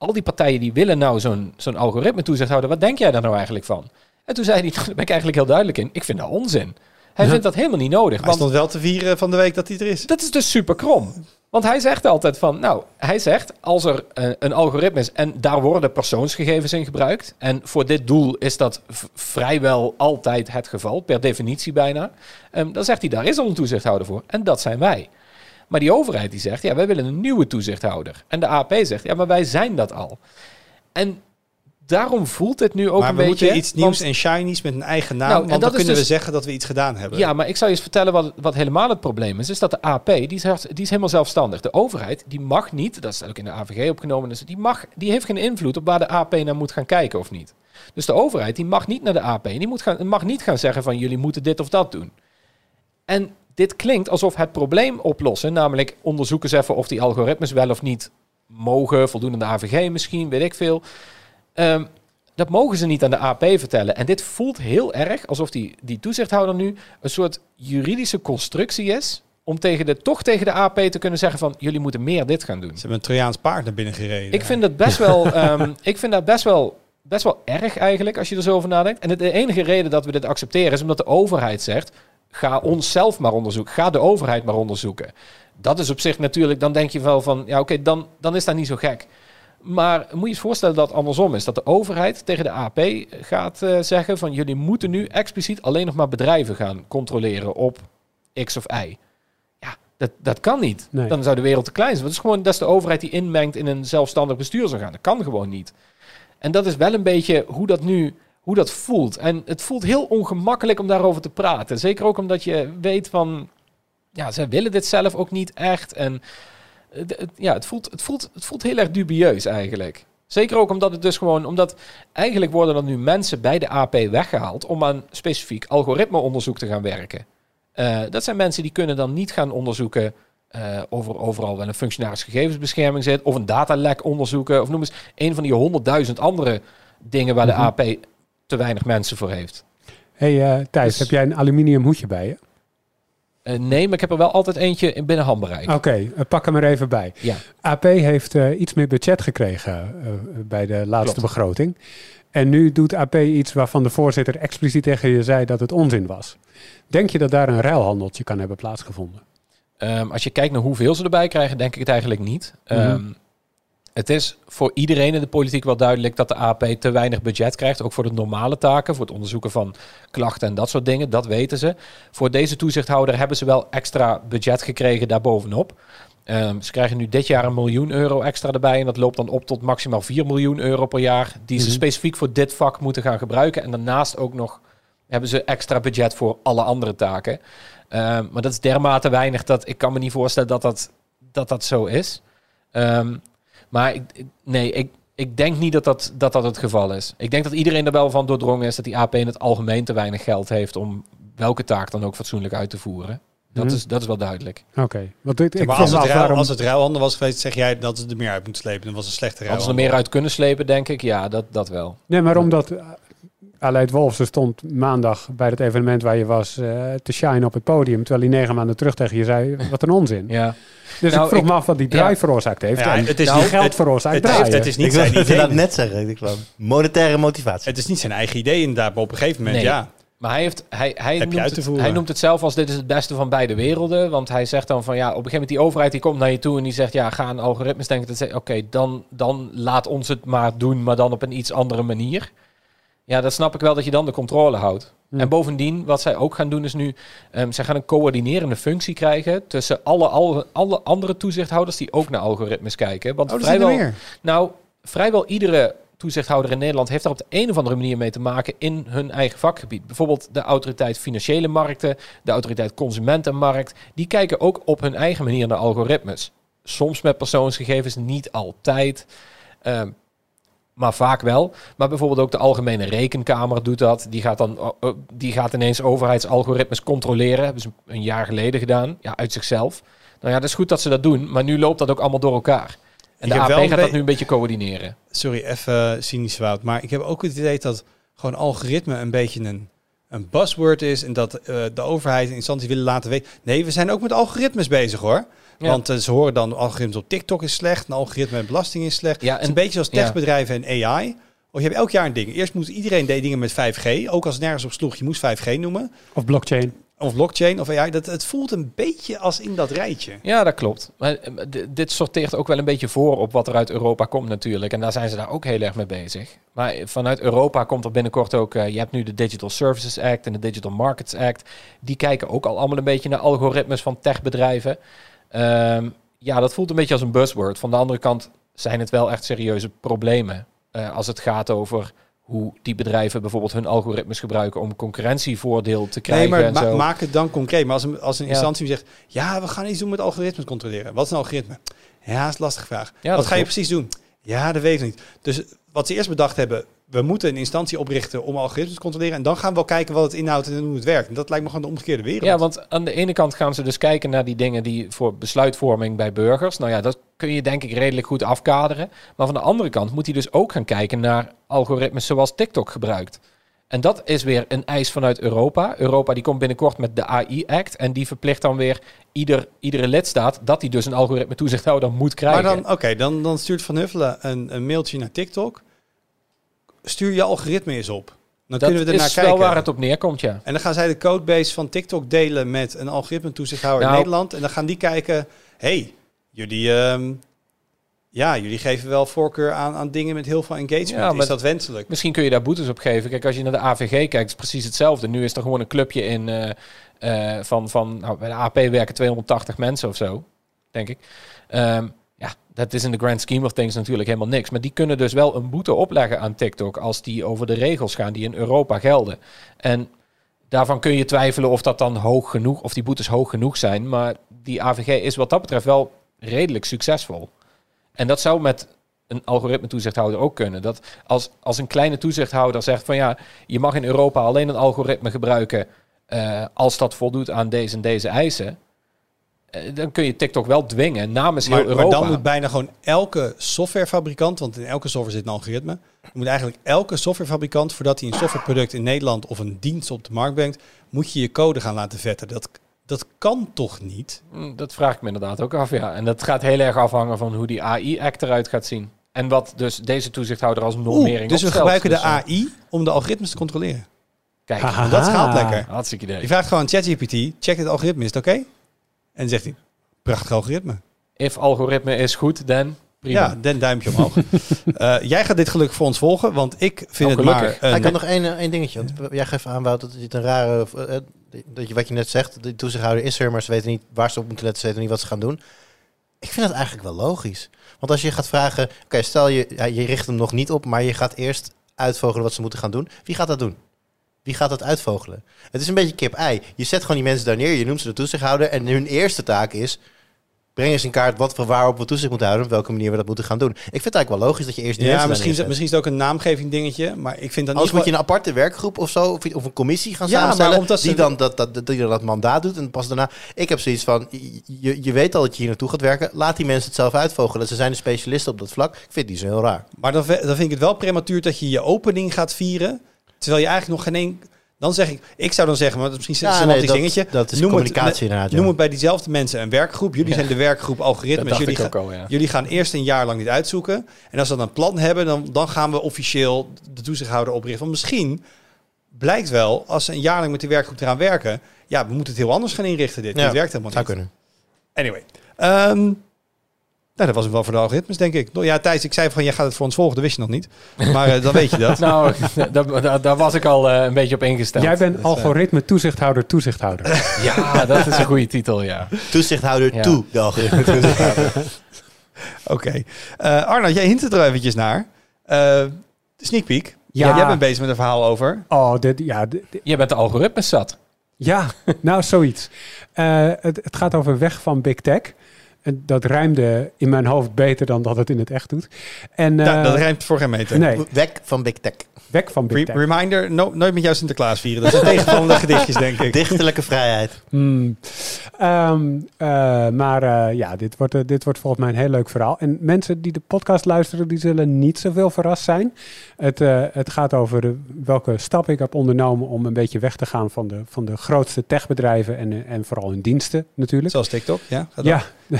al die partijen die willen nou zo'n zo'n algoritme toezichthouder. Wat denk jij daar nou eigenlijk van? En toen zei hij, [laughs] daar ben ik eigenlijk heel duidelijk in. Ik vind dat onzin. Hij vindt dat helemaal niet nodig. Hij Want stond wel te vieren van de week dat hij er is. dat is dus super krom. Want hij zegt altijd van, nou, hij zegt als er eh, een algoritme is en daar worden persoonsgegevens in gebruikt. En voor dit doel is dat vrijwel altijd het geval, per definitie bijna. ehm, dan zegt hij, daar is al een toezichthouder voor. En dat zijn wij. Maar die overheid die zegt, ja, wij willen een nieuwe toezichthouder. En de AP zegt, ja, maar wij zijn dat al. En daarom voelt het nu ook maar een we beetje... moeten iets nieuws want- en shinies met een eigen naam. Nou, en want dan kunnen we dus- zeggen dat we iets gedaan hebben. Ja, maar ik zou je eens vertellen wat, wat helemaal het probleem is. Is dat de AP, die is, die is helemaal zelfstandig. De overheid, die mag niet, dat is ook in de AVG opgenomen, dus die, mag, die heeft geen invloed op waar de AP naar moet gaan kijken of niet. Dus de overheid, die mag niet naar de AP. Die moet gaan, mag niet gaan zeggen van jullie moeten dit of dat doen. En dit klinkt alsof het probleem oplossen, namelijk onderzoeken ze even of die algoritmes wel of niet mogen, voldoen aan de AVG misschien, weet ik veel. Ehm, dat mogen ze niet aan de AP vertellen. En dit voelt heel erg alsof die, die toezichthouder nu een soort juridische constructie is. Om tegen de, toch tegen de AP te kunnen zeggen van jullie moeten meer dit gaan doen. Ze hebben een Trojaans paard naar binnen gereden. Ik vind dat best wel, [laughs] ehm, ik vind dat best wel, best wel erg eigenlijk als je er zo over nadenkt. En de enige reden dat we dit accepteren is omdat de overheid zegt: ga onszelf maar onderzoeken, ga de overheid maar onderzoeken. Dat is op zich natuurlijk, dan denk je wel van ja, oké, dan, dan is dat niet zo gek. Maar moet je eens voorstellen dat het andersom is. Dat de overheid tegen de AP gaat eh, zeggen van jullie moeten nu expliciet alleen nog maar bedrijven gaan controleren op X of Y. Ja, dat, dat kan niet. Nee. Dan zou de wereld te klein zijn. Want het is gewoon dat is de overheid die inmengt in een zelfstandig bestuursorgaan. Dat kan gewoon niet. En dat is wel een beetje hoe dat nu hoe dat voelt. En het voelt heel ongemakkelijk om daarover te praten. Zeker ook omdat je weet van... Ja, zij willen dit zelf ook niet echt. En het, het- ja, het voelt, het, voelt, het voelt heel erg dubieus eigenlijk. Zeker ook omdat het dus gewoon... Omdat eigenlijk worden er nu mensen bij de AP weggehaald... om aan specifiek algoritmeonderzoek te gaan werken. Eh, dat zijn mensen die kunnen dan niet gaan onderzoeken... eh, of er overal wel een functionaris gegevensbescherming zit... of een datalek onderzoeken... of noem eens een van die honderdduizend andere dingen... waar de Mhm. AP te weinig mensen voor heeft. hey, eh, Thijs, Dus- heb jij een aluminium hoedje bij je? Eh, nee, maar ik heb er wel altijd eentje in binnen handbereik. Oké, eh, pak hem er even bij. Ja. AP heeft iets meer budget gekregen bij de laatste Klopt. begroting. En nu doet AP iets waarvan de voorzitter expliciet tegen je zei dat het onzin was. Denk je dat daar een ruilhandeltje kan hebben plaatsgevonden? Ehm, als je kijkt naar hoeveel ze erbij krijgen, denk ik het eigenlijk niet. Mhm. Ehm, het is voor iedereen in de politiek wel duidelijk dat de AP te weinig budget krijgt. Ook voor de normale taken, voor het onderzoeken van klachten en dat soort dingen. Dat weten ze. Voor deze toezichthouder hebben ze wel extra budget gekregen daarbovenop. Ehm, ze krijgen nu dit jaar een miljoen euro extra erbij. En dat loopt dan op tot maximaal 4 miljoen euro per jaar. Die ze Mhm. specifiek voor dit vak moeten gaan gebruiken. En daarnaast ook nog hebben ze extra budget voor alle andere taken. Ehm, maar dat is dermate weinig dat ik kan me niet voorstellen dat dat, dat, dat zo is. Ehm, maar ik, nee, ik, ik denk niet dat dat, dat dat het geval is. Ik denk dat iedereen er wel van doordrongen is dat die AP in het algemeen te weinig geld heeft om welke taak dan ook fatsoenlijk uit te voeren. Dat, Mhm. is, dat is wel duidelijk. Oké, want ik, ik maar als het, ruil, waarom... als het ruilhandel was geweest, zeg jij dat ze er meer uit moeten slepen. Dan was een slechte Als ze er ruilhandel. meer uit kunnen slepen, denk ik, ja, dat, dat wel. Nee, maar omdat... Aleid Wolfsen stond maandag bij het evenement waar je was eh, te shine op het podium. Terwijl hij negen maanden terug tegen je zei, wat een onzin. Ja. Dus Nou, ik vroeg ik- me af wat die draai ja. veroorzaakt heeft. Ja, het is nou, niet- geld het- veroorzaakt het, draaien. heeft, het is niet ik zijn idee. net zeggen. Ik geloof, monetaire motivatie. Het is niet zijn eigen idee inderdaad, maar op een gegeven moment, Nee. ja. Maar hij, heeft, hij, hij, noemt het, hij noemt het zelf als dit is het beste van beide werelden. Want hij zegt dan van ja, op een gegeven moment die overheid die komt naar je toe en die zegt ja, ga aan algoritmes denken. Dat ze- Oké, dan, dan laat ons het maar doen, maar dan op een iets andere manier. Ja, dat snap ik wel dat je dan de controle houdt. En bovendien, wat zij ook gaan doen is nu, ehm zij gaan een coördinerende functie krijgen tussen alle, alle, alle andere toezichthouders die ook naar algoritmes kijken. Want Oh, vrijwel, meer. nou, vrijwel iedere toezichthouder in Nederland heeft daar op de een of andere manier mee te maken in hun eigen vakgebied. Bijvoorbeeld de autoriteit financiële markten, de autoriteit consumentenmarkt. Die kijken ook op hun eigen manier naar algoritmes. Soms met persoonsgegevens, niet altijd. Ehm, maar vaak wel. Maar bijvoorbeeld ook de Algemene Rekenkamer doet dat. Die gaat dan oh, oh, die gaat ineens overheidsalgoritmes controleren. Hebben ze een jaar geleden gedaan. Ja, uit zichzelf. Nou ja, dat is goed dat ze dat doen. Maar nu loopt dat ook allemaal door elkaar. En Ik de AP gaat dat nu een beetje coördineren. Sorry, even cynisch Wout. Maar ik heb ook het idee dat gewoon algoritme een beetje een, een buzzword is. En dat eh, de overheid en instanties willen laten weten. Nee, we zijn ook met algoritmes bezig hoor. Ja. Want eh, ze horen dan algoritmes op TikTok is slecht. Een algoritme met belasting is slecht. Ja, het is en- een beetje zoals ja. techbedrijven en AI. Of je hebt elk jaar een ding. Eerst moest iedereen deed dingen met 5G. Ook als het nergens op sloeg, je moest 5G noemen. Of blockchain. Of blockchain of AI. Dat, het voelt een beetje als in dat rijtje. Ja, dat klopt. Maar eh, dit sorteert ook wel een beetje voor op wat er uit Europa komt natuurlijk. En daar zijn ze daar ook heel erg mee bezig. Maar vanuit Europa komt er binnenkort ook... eh, je hebt nu de Digital Services Act en de Digital Markets Act. Die kijken ook al allemaal een beetje naar algoritmes van techbedrijven. Ehm, ja, dat voelt een beetje als een buzzword. Van de andere kant zijn het wel echt serieuze problemen. eh, als het gaat over hoe die bedrijven bijvoorbeeld hun algoritmes gebruiken... om concurrentievoordeel te Nee, krijgen maar en ma- zo. maak het dan concreet. Maar als een, als een Ja. instantie zegt... Ja, we gaan iets doen met algoritmes controleren. Wat is een algoritme? Ja, dat is een lastige vraag. Ja, wat ga je precies doen? Ja, dat weet ik niet. Dus wat ze eerst bedacht hebben... We moeten een instantie oprichten om algoritmes te controleren. En dan gaan we wel kijken wat het inhoudt en hoe het werkt. En dat lijkt me gewoon de omgekeerde wereld. Ja, want aan de ene kant gaan ze dus kijken naar die dingen die voor besluitvorming bij burgers. Nou ja, dat kun je denk ik redelijk goed afkaderen. Maar van de andere kant moet hij dus ook gaan kijken naar algoritmes zoals TikTok gebruikt. En dat is weer een eis vanuit Europa. Europa die komt binnenkort met de AI-act. En die verplicht dan weer ieder, iedere lidstaat dat hij dus een algoritme toezichthouder moet krijgen. maar dan, oké, dan, dan stuurt Van Huffelen een, een mailtje naar TikTok. Stuur je algoritme eens op. Dan dat kunnen we ernaar is kijken. wel waar het op neerkomt, ja. En dan gaan zij de codebase van TikTok delen met een algoritme toezichthouder in Nou. Nederland. En dan gaan die kijken, hey, jullie, ehm, ja, jullie geven wel voorkeur aan, aan dingen met heel veel engagement. Ja, is dat wenselijk? Misschien kun je daar boetes op geven. Kijk, als je naar de AVG kijkt, is het precies hetzelfde. Nu is er gewoon een clubje in eh, eh, van, van nou, bij de AP werken 280 mensen of zo, denk ik. Ehm, ja, dat is in de grand scheme of things natuurlijk helemaal niks. Maar die kunnen dus wel een boete opleggen aan TikTok als die over de regels gaan die in Europa gelden. En daarvan kun je twijfelen of dat dan hoog genoeg, of die boetes hoog genoeg zijn. Maar die AVG is wat dat betreft wel redelijk succesvol. En dat zou met een algoritme toezichthouder ook kunnen. Dat als, als een kleine toezichthouder zegt van ja, je mag in Europa alleen een algoritme gebruiken eh, als dat voldoet aan deze en deze eisen. Eh, dan kun je TikTok wel dwingen namens Maar, heel maar Europa. dan moet bijna gewoon elke softwarefabrikant, want in elke software zit een algoritme, moet eigenlijk elke softwarefabrikant, voordat hij een softwareproduct in Nederland of een dienst op de markt brengt, moet je je code gaan laten vetten. Dat, dat kan toch niet? Mm, Dat vraag ik me inderdaad ook af, ja. En dat gaat heel erg afhangen van hoe die AI-act eruit gaat zien. En wat dus deze toezichthouder als Oeh, normering dus we gebruiken de AI om de algoritmes te controleren. Kijk. Dat gaat lekker. hartstikke idee. Je vraagt gewoon ChatGPT, check het algoritme, is het oké? En zegt hij, prachtig algoritme. If algoritme is goed, dan prima. Ja, den duimpje omhoog. [laughs] Eh, jij gaat dit gelukkig voor ons volgen, want ik vind Oh, het maar... een- ik had nog één, eh, één dingetje. Want jij geeft aan, Wout, dat dit een rare... eh, dat je, wat je net zegt, de toezichthouder is er, maar ze weten niet waar ze op moeten letten, ze weten niet wat ze gaan doen. Ik vind dat eigenlijk wel logisch. Want als je gaat vragen, oké, stel je, ja, je richt hem nog niet op, maar je gaat eerst uitvogelen wat ze moeten gaan doen. Wie gaat dat doen? Wie gaat dat uitvogelen? Het is een beetje kip-ei. Je zet gewoon die mensen daar neer, je noemt ze de toezichthouder en hun eerste taak is... Breng eens in kaart wat voor waarop we toezicht moeten houden, op welke manier we dat moeten gaan doen. Ik vind het eigenlijk wel logisch dat je eerst die ja, misschien, is- neerzet. misschien is het ook een naamgeving dingetje, maar ik vind dat Anders niet... moet je een aparte werkgroep of zo, of, of een commissie gaan Ja, samenstellen, ze- die, dan dat, dat, die dan dat mandaat doet. En pas daarna, ik heb zoiets van, je, je weet al dat je hier naartoe gaat werken, laat die mensen het zelf uitvogelen. Ze zijn de specialisten op dat vlak. Ik vind die zo heel raar. Maar dan, dan vind ik het wel prematuur dat je je opening gaat vieren Terwijl je eigenlijk nog geen één... Dan zeg ik, ik zou dan zeggen, maar dat is misschien een Ja, semantisch nee, dat- dingetje. dat is Noem communicatie het, inderdaad, ja. Noem het bij diezelfde mensen een werkgroep. Jullie Ja. zijn de werkgroep algoritmes. Jullie, al, jullie gaan eerst een jaar lang dit uitzoeken. En als we dan een plan hebben, dan, dan gaan we officieel de toezichthouder oprichten. Want misschien blijkt wel, als ze een jaar lang met die werkgroep eraan werken... Ja, we moeten het heel anders gaan inrichten dit. Ja, dit werkt helemaal Zou niet. kunnen. Anyway. Ehm, nou, dat was het wel voor de algoritmes, denk ik. Nou Ja, Thijs, ik zei van, jij gaat het voor ons volgen. Dat wist je nog niet. Maar eh, dan weet je dat. [laughs] Nou, [laughs] daar, was ik al eh, een beetje op ingesteld. Jij bent Dus, eh, algoritme toezichthouder, toezichthouder. [laughs] ja, dat is een goede titel, ja. Toezichthouder Ja. toe. de algoritme. Oké. Eh Arnold, jij hint het er eventjes naar. Eh, sneak peek. Ja. Jij bent bezig met een verhaal over... Oh, dit, ja, dit- dit- Je bent de algoritmes zat. ja, nou zoiets. Eh, het, het gaat over weg van Big Tech. En dat rijmde in mijn hoofd beter dan dat het in het echt doet. En, Ja, eh, dat rijmt voor geen meter. Nee, Weg van Big Tech. weg van Big Re- Tech. reminder, no- nooit met jou Sinterklaas vieren. Dat zijn tegenvallende [laughs] gedichtjes, denk ik. Dichterlijke vrijheid. Hmm. Ehm, eh, maar eh, ja, dit wordt, dit wordt volgens mij een heel leuk verhaal. En mensen die de podcast luisteren, die zullen niet zoveel verrast zijn. Het, eh, het gaat over de, welke stap ik heb ondernomen om een beetje weg te gaan van de, van de grootste techbedrijven en, en vooral hun diensten natuurlijk. Zoals TikTok, ja. Ja, [laughs]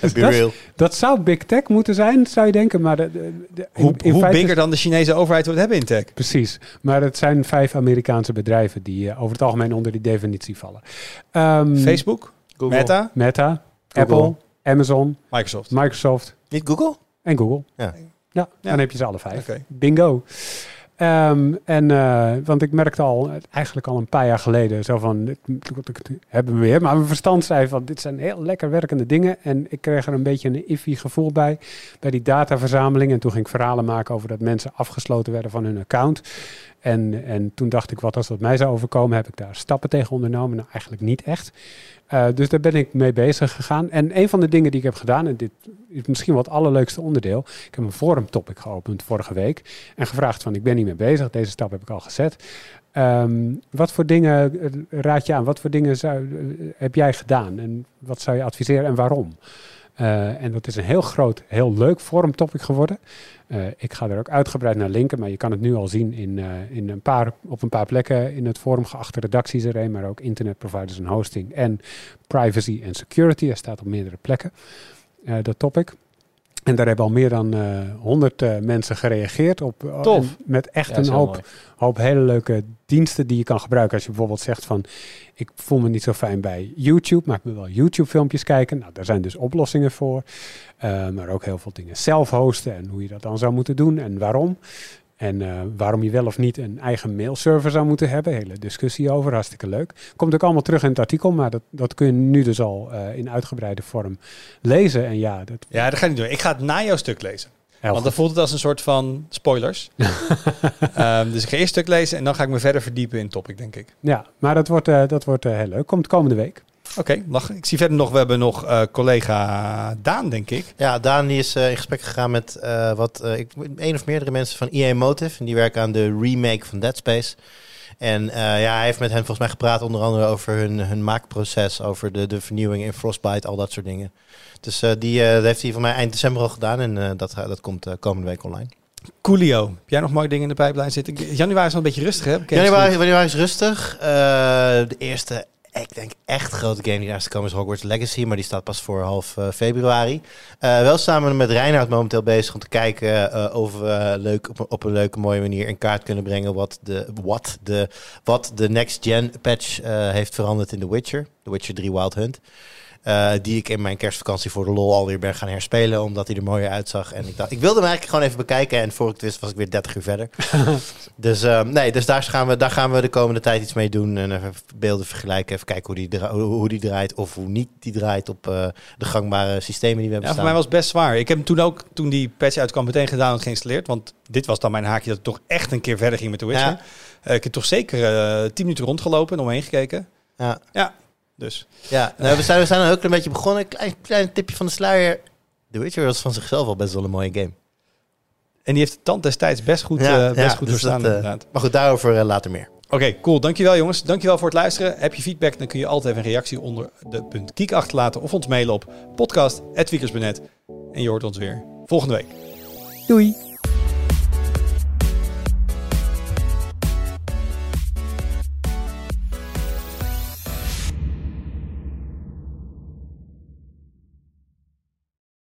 Dat- real. dat zou Big Tech moeten zijn, zou je denken. Maar de, de- de- in- Hoe, in hoe feite- bigger dan de Chinese overheid wil hebben in tech? Precies, maar het zijn vijf Amerikaanse bedrijven die eh, over het algemeen onder die definitie vallen. Ehm, Facebook, Google. Meta, Meta, Google. Apple, Amazon, Microsoft. Microsoft Niet Google? en Google. Ja. Ja, Ja. dan heb je ze alle vijf. Bingo. Ehm, en, eh, want ik merkte al, eigenlijk al een paar jaar geleden, zo van, hebben we weer. Maar mijn verstand zei van, dit zijn heel lekker werkende dingen. En ik kreeg er een beetje een iffy gevoel bij, bij die dataverzameling. En toen ging ik verhalen maken over dat mensen afgesloten werden van hun account. En, en toen dacht ik, wat als dat mij zou overkomen, heb ik daar stappen tegen ondernomen? Nou, eigenlijk niet echt. Eh, dus daar ben ik mee bezig gegaan. En een van de dingen die ik heb gedaan, en dit is misschien wel het allerleukste onderdeel. Ik heb een forum topic geopend vorige week. En gevraagd van, ik ben niet mee bezig. Deze stap heb ik al gezet. Ehm, wat voor dingen eh, raad je aan? Wat voor dingen zou, eh, heb jij gedaan? En wat zou je adviseren en waarom? Eh, en dat is een heel groot, heel leuk forum topic geworden. Eh, ik ga er ook uitgebreid naar linken, maar je kan het nu al zien in, eh, in een paar, op een paar plekken in het forum. Geachte redacties maar ook internetproviders en hosting en privacy en security. Er staat op meerdere plekken, dat topic. En daar hebben al meer dan eh 100 eh, mensen gereageerd op. eh, Met echt Ja, een hoop hoop hele leuke diensten die je kan gebruiken. Als je bijvoorbeeld zegt van, ik voel me niet zo fijn bij YouTube, maar ik wil wel YouTube-filmpjes kijken. Nou, daar zijn dus oplossingen voor. Maar ook heel veel dingen zelf hosten en hoe je dat dan zou moeten doen en waarom. En eh, waarom je wel of niet een eigen mailserver zou moeten hebben. Hele discussie over, hartstikke leuk. Komt ook allemaal terug in het artikel, maar dat, dat kun je nu dus al eh, in uitgebreide vorm lezen. En ja, dat Ja, dat ga ik niet doen. Ik ga het na jouw stuk lezen. heel Want dan goed. voelt het als een soort van spoilers. [laughs] Ehm, dus ik ga eerst stuk lezen en dan ga ik me verder verdiepen in het topic, denk ik. Ja, maar dat wordt, eh, dat wordt heel leuk. Komt komende week. Oké, mag- ik zie verder nog, we hebben nog eh, collega Daan, denk ik. Ja, Daan die is eh, in gesprek gegaan met eh, wat ik, één of meerdere mensen van EA Motive. En die werken aan de remake van Dead Space. En ja, hij heeft met hen volgens mij gepraat onder andere over hun, hun maakproces, over de, de vernieuwing in Frostbite, al dat soort dingen. Dus die dat heeft hij van mij eind december al gedaan en dat, dat komt komende week online. Coolio, heb jij nog mooie dingen in de pijplijn zitten? Januari is wel een beetje rustig, hè? Januari, januari is rustig. De eerste, ik denk echt grote game die is te komen is Hogwarts Legacy, maar die staat pas voor half eh, februari. Eh, wel samen met Reinhard momenteel bezig om te kijken eh, of we leuk, op, een- leuke mooie manier in kaart kunnen brengen wat de, wat de, wat de next gen patch heeft veranderd in The Witcher. The Witcher 3 Wild Hunt. Eh, die ik in mijn kerstvakantie voor de lol alweer ben gaan herspelen, omdat hij er mooier uitzag. En ik dacht, ik wilde hem eigenlijk gewoon even bekijken. En voor ik het wist, was ik weer 30 uur verder. [laughs] dus eh, nee, dus daar gaan, we, daar gaan we de komende tijd iets mee doen. En even beelden vergelijken, even kijken hoe die, hoe, die draait of hoe niet die draait op eh, de gangbare systemen die we hebben Ja, voor mij was het best zwaar. Ik heb hem toen ook, toen die patch uitkwam, meteen gedaan en geïnstalleerd. Want dit was dan mijn haakje dat ik toch echt een keer verder ging met The Witcher. Ja. Eh, ik heb toch zeker eh 10 minuten rondgelopen en omheen gekeken. Ja, Ja, dus. ja. Nou, we, zijn, we zijn er ook een beetje begonnen. Klein, klein tipje van de sluier. The Witcher was van zichzelf al best wel een mooie game. En die heeft de tand destijds best goed, Ja, eh, best ja, goed dus doorstaan dat, eh, inderdaad. Maar goed, daarover eh, later meer. Oké, cool. Dankjewel jongens. Dankjewel voor het luisteren. Heb je feedback, dan kun je altijd even een reactie onder de punt kiek achterlaten. Of ons mailen op podcast.wiekers.net. En je hoort ons weer volgende week. Doei!